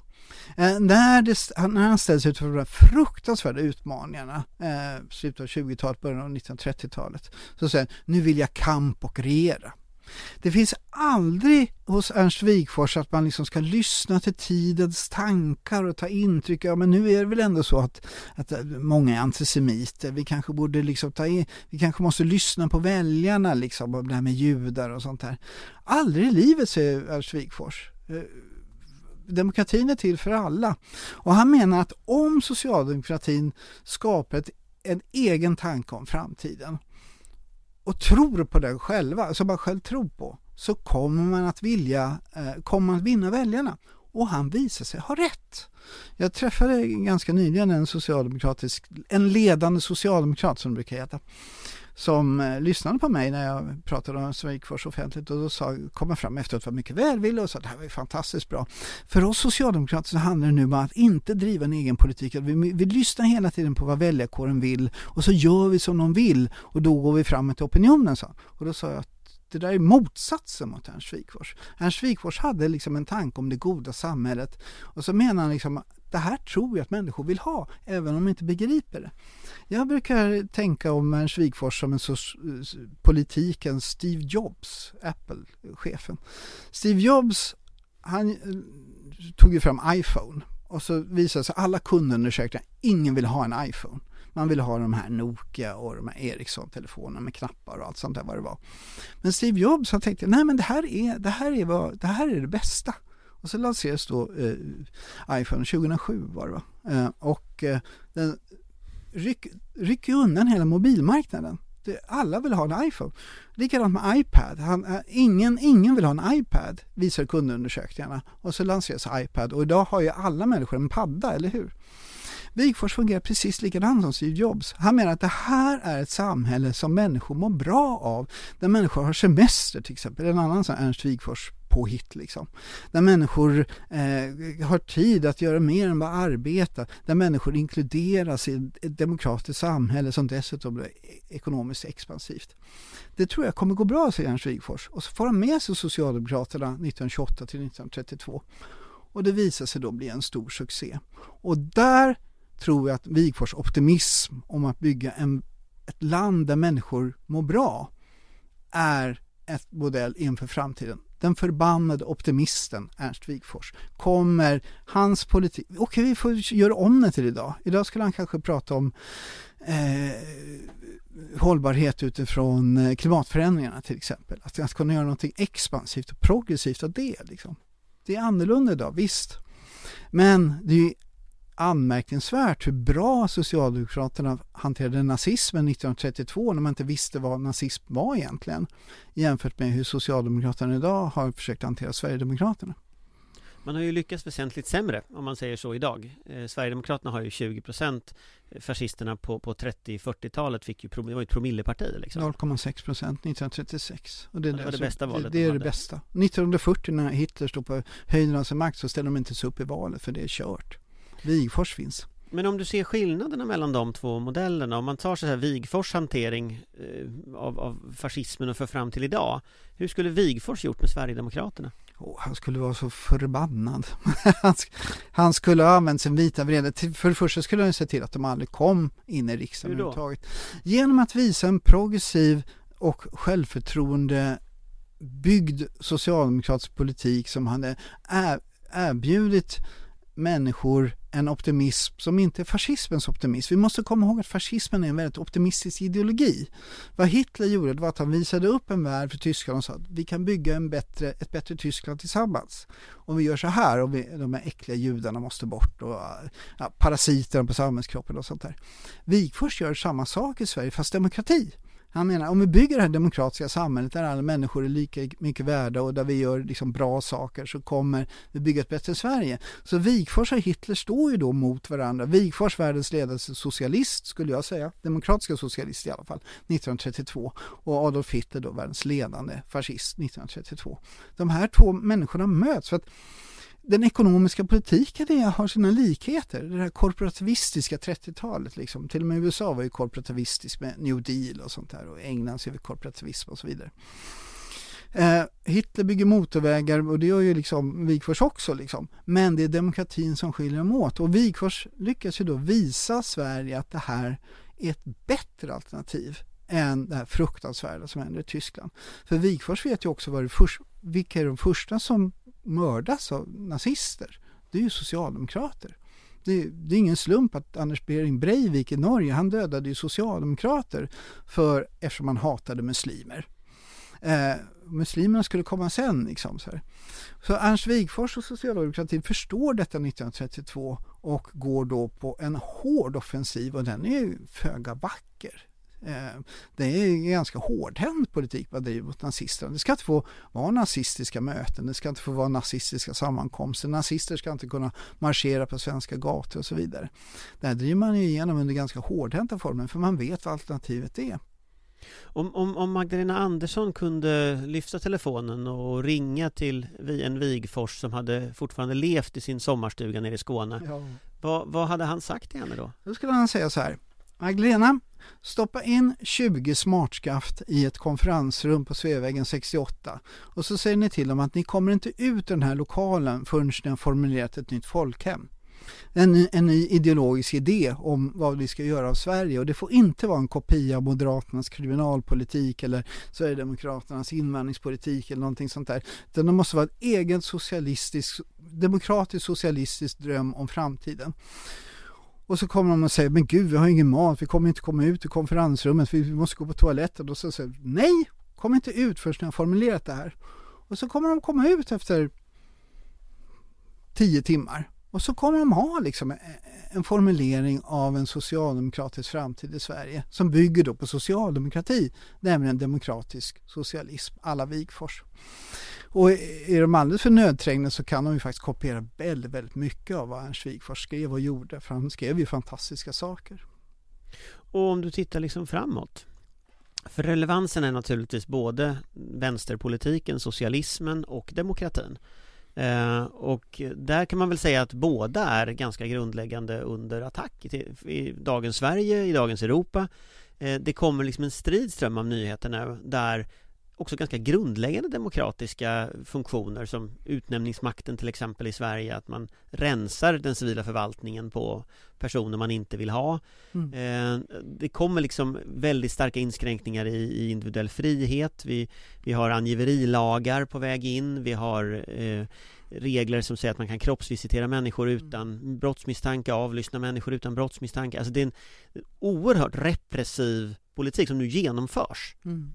Eh, när, det, när han ställs inför de här fruktansvärda utmaningarna, eh, slutet av 20-talet, början av 1930-talet, så säger han nu vill jag kamp och regera. Det finns aldrig hos Ernst Wigforss att man liksom ska lyssna till tidens tankar och ta intryck. Ja, men nu är det väl ändå så att, att eh, många är antisemiter. Vi kanske borde liksom ta in, vi kanske måste lyssna på väljarna liksom, om det här med judar och sånt där. Aldrig i livet, säger Ernst Wigforss eh, demokratin är till för alla. Och han menar att om socialdemokratin skapar ett, en egen tanke om framtiden och tror på den själva, som man själv tror på, så kommer man att vilja, eh, kommer man att vinna väljarna. Och han visar sig ha rätt. Jag träffade ganska nyligen en socialdemokratisk, en ledande socialdemokrat som det brukar heta, som eh, lyssnade på mig när jag pratade om Svegfors offentligt och då sa, kom jag fram efteråt var mycket välvillig och sa att det här var fantastiskt bra. För oss socialdemokrater så handlar det nu om att inte driva en egen politik. vi, vi lyssnar hela tiden på vad väljarkåren vill och så gör vi som de vill och då går vi fram till opinionen. Så. Och då sa jag att det där är motsatsen mot Ernst Wigforss. Ernst Wigforss hade liksom en tanke om det goda samhället och så menar han liksom det här tror jag att människor vill ha, även om de inte begriper det. Jag brukar tänka om Ernst Wigforss som en sorts eh, politikens Steve Jobs, Apple-chefen. Steve Jobs, han eh, tog ju fram iPhone och så visade sig alla kundundersökningar, ingen vill ha en iPhone. Man vill ha de här Nokia och de här Ericsson-telefonerna med knappar och allt sånt där vad det var. Men Steve Jobs han tänkte, nej men det här är det, här är vad, det, här är det bästa. Och så lanserades då eh, iPhone 2007 var det va? Eh, och eh, den ryck, rycker undan hela mobilmarknaden. Det, alla vill ha en iPhone. Likadant med iPad. Han, eh, ingen, ingen vill ha en iPad, visar kundundersökningarna. Och så lanseras iPad och idag har ju alla människor en padda, eller hur? Wigforss fungerar precis likadant som Steve Jobs. Han menar att det här är ett samhälle som människor mår bra av. Där människor har semester till exempel. En annan sån Ernst Wigforss påhitt liksom. Där människor eh, har tid att göra mer än bara arbeta. Där människor inkluderas i ett demokratiskt samhälle som dessutom blir ekonomiskt expansivt. Det tror jag kommer gå bra, säger Ernst Wigforss. Och så får han med sig Socialdemokraterna 1928 till 1932. Och det visar sig då bli en stor succé. Och där tror jag att Wigfors optimism om att bygga en, ett land där människor mår bra är ett modell inför framtiden. Den förbannade optimisten Ernst Wigfors kommer hans politik, okej okay, vi får göra om det till idag. Idag skulle han kanske prata om eh, hållbarhet utifrån eh, klimatförändringarna till exempel. Att, att kunna göra någonting expansivt och progressivt av det. Liksom. Det är annorlunda idag, visst. Men det är anmärkningsvärt hur bra Socialdemokraterna hanterade nazismen 1932 när man inte visste vad nazism var egentligen jämfört med hur Socialdemokraterna idag har försökt hantera Sverigedemokraterna. Man har ju lyckats väsentligt sämre om man säger så idag. Eh, Sverigedemokraterna har ju 20 procent Fascisterna på, på 30-40-talet fick ju, det var ju ett promilleparti liksom. 0,6 procent 1936. Och det, det var det bästa valet Det, det är det bästa. 1940 när Hitler stod på höjden av sin makt så ställde de inte sig upp i valet för det är kört. Wigfors finns. Men om du ser skillnaderna mellan de två modellerna, om man tar så här Wigfors hantering eh, av, av fascismen och för fram till idag. Hur skulle Wigfors gjort med Sverigedemokraterna? Oh, han skulle vara så förbannad. han, skulle ha använt sin vita vrede. För det första skulle han se till att de aldrig kom in i riksdagen överhuvudtaget. Genom att visa en progressiv och självförtroende byggd socialdemokratisk politik som hade erbjudit människor en optimism som inte är fascismens optimism. Vi måste komma ihåg att fascismen är en väldigt optimistisk ideologi. Vad Hitler gjorde var att han visade upp en värld för Tyskland och sa att vi kan bygga en bättre, ett bättre Tyskland tillsammans. Om vi gör så här och vi, de här äckliga judarna måste bort och ja, parasiterna på samhällskroppen och sånt där. Wigforss gör samma sak i Sverige fast demokrati. Han menar om vi bygger det här demokratiska samhället där alla människor är lika mycket värda och där vi gör liksom bra saker så kommer vi bygga ett bättre Sverige. Så Wigforss och Hitler står ju då mot varandra. Wigforss världens ledande socialist skulle jag säga, demokratiska socialist i alla fall, 1932 och Adolf Hitler då världens ledande fascist 1932. De här två människorna möts för att den ekonomiska politiken är, har sina likheter. Det här korporativistiska 30-talet. Liksom. Till och med USA var ju korporativistiskt med New Deal och sånt där. Och England ser vi korporativism och så vidare. Eh, Hitler bygger motorvägar och det gör ju liksom Wigforss också. Liksom. Men det är demokratin som skiljer dem åt. Och Wigforss lyckas ju då visa Sverige att det här är ett bättre alternativ än det här fruktansvärda som händer i Tyskland. För Wigforss vet ju också vad det först, vilka är de första som mördas av nazister, det är ju socialdemokrater. Det, det, är ingen slump att Anders Behring Breivik i Norge, han dödade ju socialdemokrater för, eftersom han hatade muslimer. Eh, muslimerna skulle komma sen. Liksom, så, här. så Ernst Wigforss och socialdemokratin förstår detta 1932 och går då på en hård offensiv och den är ju föga vacker. Eh, det är en ganska hårdhänt politik man driver mot nazisterna. Det ska inte få vara nazistiska möten, det ska inte få vara nazistiska sammankomster, nazister ska inte kunna marschera på svenska gator och så vidare. Det här driver man ju igenom under ganska hårdhänta former för man vet vad alternativet är. Om, om, om Magdalena Andersson kunde lyfta telefonen och ringa till en Wigfors som hade fortfarande levt i sin sommarstuga nere i Skåne. Ja. Vad, vad hade han sagt till henne då? Då skulle han säga så här. Magdalena, stoppa in 20 smartskaft i ett konferensrum på Sveavägen 68 och så säger ni till dem att ni kommer inte ut ur den här lokalen förrän ni har formulerat ett nytt folkhem. En ny, en ny ideologisk idé om vad vi ska göra av Sverige och det får inte vara en kopia av Moderaternas kriminalpolitik eller Sverigedemokraternas invandringspolitik eller någonting sånt där. Utan det måste vara en egen socialistisk, demokratisk socialistisk dröm om framtiden. Och så kommer de och säger, men gud vi har ingen mat, vi kommer inte komma ut ur konferensrummet, vi måste gå på toaletten. Och så säger nej, kom inte ut förrän ni har formulerat det här. Och så kommer de komma ut efter tio timmar. Och så kommer de ha liksom en formulering av en socialdemokratisk framtid i Sverige som bygger då på socialdemokrati, nämligen demokratisk socialism, alla Wigfors. Och är de alldeles för nödträngda så kan de ju faktiskt kopiera väldigt, väldigt mycket av vad Ernst Wigforss skrev och gjorde. För han skrev ju fantastiska saker. Och om du tittar liksom framåt. För relevansen är naturligtvis både vänsterpolitiken, socialismen och demokratin. Eh, och där kan man väl säga att båda är ganska grundläggande under attack i, i dagens Sverige, i dagens Europa. Eh, det kommer liksom en stridström av nyheter nu där också ganska grundläggande demokratiska funktioner som utnämningsmakten till exempel i Sverige att man rensar den civila förvaltningen på personer man inte vill ha. Mm. Eh, det kommer liksom väldigt starka inskränkningar i, i, individuell frihet. Vi, vi har angiverilagar på väg in. Vi har eh, regler som säger att man kan kroppsvisitera människor mm. utan brottsmisstanke, avlyssna människor utan brottsmisstanke. Alltså det är en oerhört repressiv politik som nu genomförs. Mm.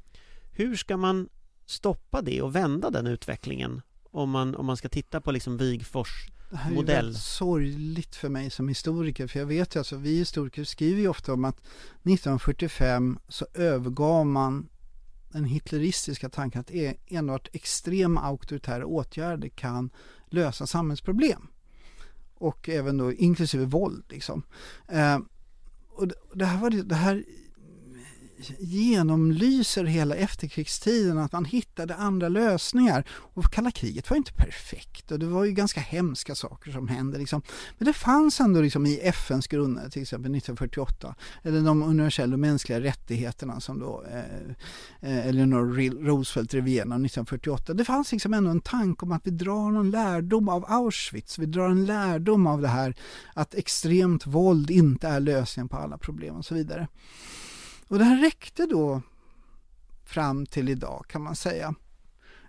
Hur ska man stoppa det och vända den utvecklingen om man, om man ska titta på liksom Wigfors det här är modell. väldigt sorgligt för mig som historiker, för jag vet ju alltså, vi historiker skriver ju ofta om att 1945 så övergav man den hitleristiska tanken att e- enbart extrema auktoritära åtgärder kan lösa samhällsproblem. Och även då inklusive våld liksom. Eh, och det här, var det, det här genomlyser hela efterkrigstiden, att man hittade andra lösningar. Och kalla kriget var inte perfekt och det var ju ganska hemska saker som hände. Liksom. Men det fanns ändå liksom i FNs grunder, till exempel 1948, eller de universella mänskliga rättigheterna som då eh, eh Eleanor Roosevelt drev igenom 1948. Det fanns liksom ändå en tanke om att vi drar någon lärdom av Auschwitz, vi drar en lärdom av det här att extremt våld inte är lösningen på alla problem och så vidare. Och det här räckte då fram till idag kan man säga.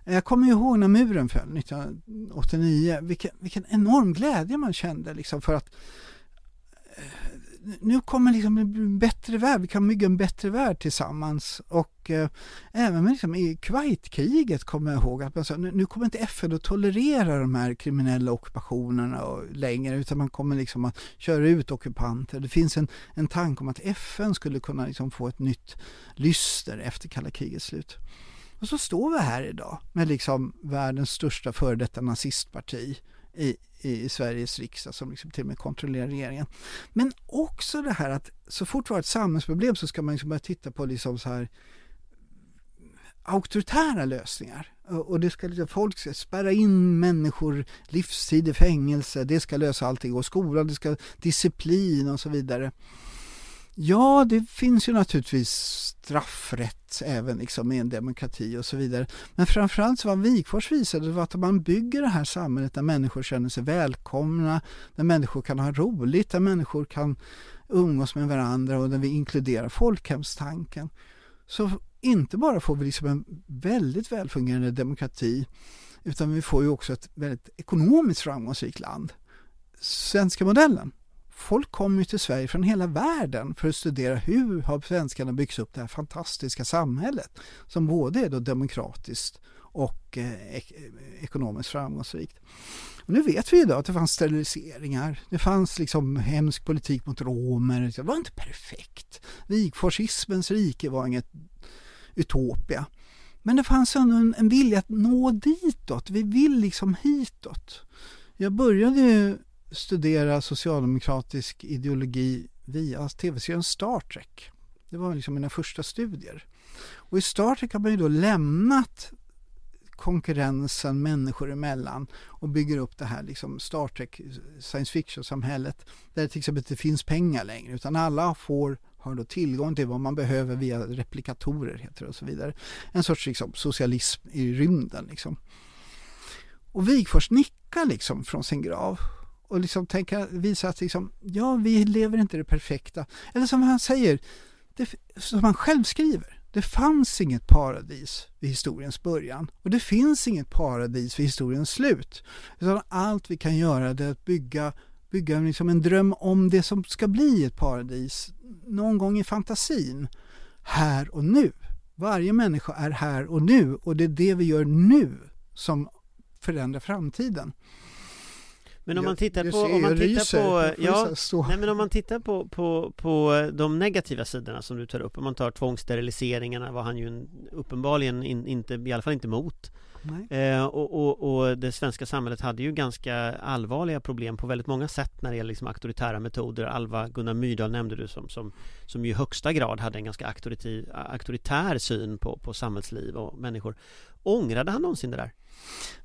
Jag kommer ihåg när muren föll 1989, vilken, vilken enorm glädje man kände liksom för att eh, nu kommer liksom en bättre värld, vi kan bygga en bättre värld tillsammans. Och eh, även liksom i Kuwaitkriget kommer jag ihåg att man sa, nu, nu kommer inte FN att tolerera de här kriminella ockupationerna och, längre utan man kommer liksom att köra ut ockupanter. Det finns en, en tanke om att FN skulle kunna liksom få ett nytt lyster efter kalla krigets slut. Och så står vi här idag med liksom världens största före detta nazistparti i, i Sveriges riksdag som liksom till och med kontrollerar regeringen. Men också det här att så fort vi har ett samhällsproblem så ska man liksom börja titta på liksom så här auktoritära lösningar. Och det ska liksom, folk ska spärra in människor livstid i fängelse, det ska lösa allting. Och skolan, det ska disciplin och så vidare. Ja, det finns ju naturligtvis straffrätt även liksom i en demokrati och så vidare. Men framförallt så vad Wigforss visade var att om man bygger det här samhället där människor känner sig välkomna, där människor kan ha roligt, där människor kan umgås med varandra och där vi inkluderar folkhemstanken. Så inte bara får vi liksom en väldigt välfungerande demokrati utan vi får ju också ett väldigt ekonomiskt framgångsrikt land. Svenska modellen folk kommer ju till Sverige från hela världen för att studera hur har svenskarna byggt upp det här fantastiska samhället som både är då demokratiskt och eh, ek eh, ekonomiskt framgångsrikt. Och nu vet vi idag att det fanns steriliseringar, det fanns liksom hemsk politik mot romer, det var inte perfekt. Wigforsismens rike var inget utopia. Men det fanns ändå en, en vilja att nå ditåt, vi vill liksom hitåt. Jag började studera socialdemokratisk ideologi via tv-serien Star Trek. Det var liksom mina första studier. Och i Star Trek har man ju då lämnat konkurrensen människor emellan och bygger upp det här liksom Star Trek science fiction-samhället där det till exempel inte finns pengar längre utan alla får har då tillgång till vad man behöver via replikatorer heter det och så vidare. En sorts liksom, socialism i rymden liksom. Och Wigforss nickar liksom från sin grav och liksom tänka, visa att liksom, ja, vi lever inte det perfekta. Eller som han säger, det, som han själv skriver, det fanns inget paradis vid historiens början och det finns inget paradis vid historiens slut. Utan allt vi kan göra är att bygga, bygga liksom en dröm om det som ska bli ett paradis någon gång i fantasin, här och nu. Varje människa är här och nu och det är det vi gör nu som förändrar framtiden. Men om man tittar på, om man tittar på, ja, nej men om man tittar på, på, på de negativa sidorna som du tar upp, om man tar tvångssteriliseringarna var han ju uppenbarligen in, inte, i alla fall inte emot. Eh, och, och, och, det svenska samhället hade ju ganska allvarliga problem på väldigt många sätt när det gäller liksom auktoritära metoder. Alva Gunnar Myrdal nämnde du som, som, som i högsta grad hade en ganska auktoritär syn på, på samhällsliv och människor. Ångrade han någonsin det där?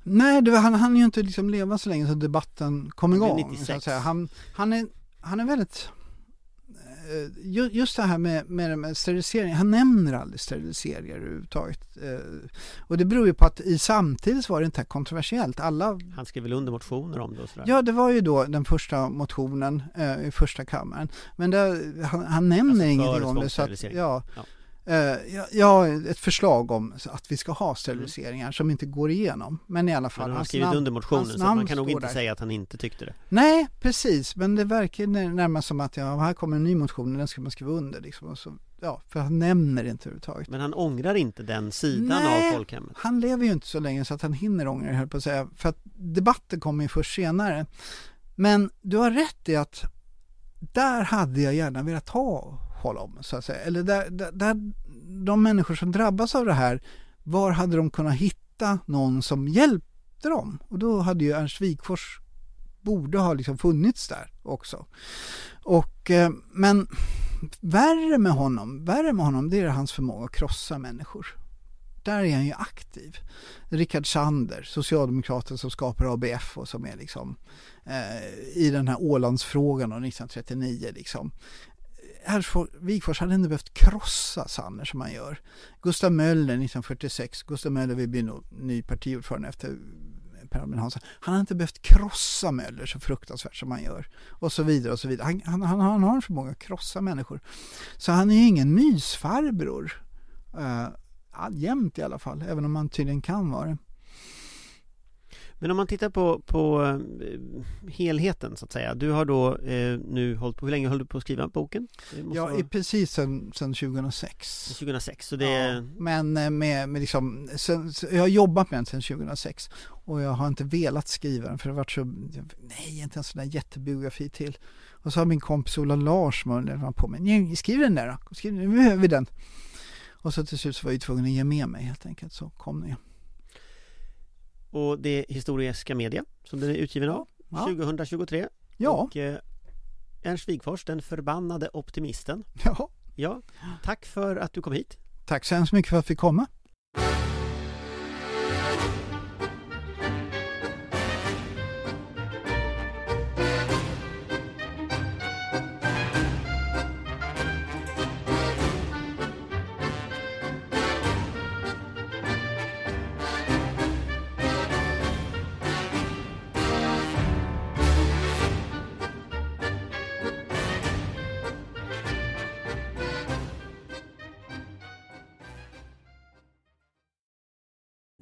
Nej, det var, han hann ju inte liksom leva så länge så debatten kom igång. Han, han, är, han är väldigt just det här med, med, med sterilisering, han nämner aldrig steriliseringar överhuvudtaget. Eh, och det beror ju på att i samtidigt var det inte kontroversiellt. Alla... Han skrev väl under motioner om det? Och sådär. Ja, det var ju då den första motionen eh, i första kammaren. Men det, han, han nämner alltså ingenting om det. Så att, ja. ja. Uh, ja, ett förslag om att vi ska ha steriliseringar mm. som inte går igenom. Men i alla fall. Men han har skrivit under motionen så man kan nog inte där. säga att han inte tyckte det. Nej, precis. Men det verkar närmast som att ja, här kommer en ny motion och den ska man skriva under. Liksom, så, ja, för han nämner det inte överhuvudtaget. Men han ångrar inte den sidan Nej, av folkhemmet? han lever ju inte så länge så att han hinner ångra det, på att säga. För att debatten kommer ju först senare. Men du har rätt i att där hade jag gärna velat ha honom, så att säga. Eller där, där, där, de människor som drabbas av det här, var hade de kunnat hitta någon som hjälpte dem? Och då hade ju Ernst Wigforss borde ha liksom funnits där också. Och, eh, men värre med honom, värre med honom det är hans förmåga att krossa människor. Där är han ju aktiv. Rickard Sander, socialdemokraten som skapar ABF och som är liksom eh, i den här Ålandsfrågan 1939 liksom. Wigforss hade inte behövt krossa Sanner som han gör. Gustav Möller 1946, Gustav Möller vill bli ny partiordförande efter Per Albin Hansson. Han har inte behövt krossa Möller så fruktansvärt som han gör. Och så vidare och så vidare. Han, han, han, han har en förmåga att krossa människor. Så han är ju ingen mysfarbror. Uh, jämt i alla fall, även om han tydligen kan vara det. Men om man tittar på, på eh, helheten så att säga. Du har då eh, nu hållit på, hur länge höll du på att skriva boken? Ja, vara... precis sedan 2006. 2006, så det ja, Men eh, med, med liksom, sen, jag har jobbat med den sedan 2006 och jag har inte velat skriva den för det har varit så, nej inte en sån där jättebiografi till. Och så har min kompis Ola Larsson på mig, skriv den där då, skriv, nu behöver vi den. Och så till slut så var jag tvungen att ge med mig helt enkelt, så kom den. Och det är Historiska Media som den är utgiven av ja. 2023 Ja. Och, eh, Ernst Wigfors, den förbannade optimisten. Ja. Ja, tack för att du kom hit. Tack så hemskt mycket för att vi komma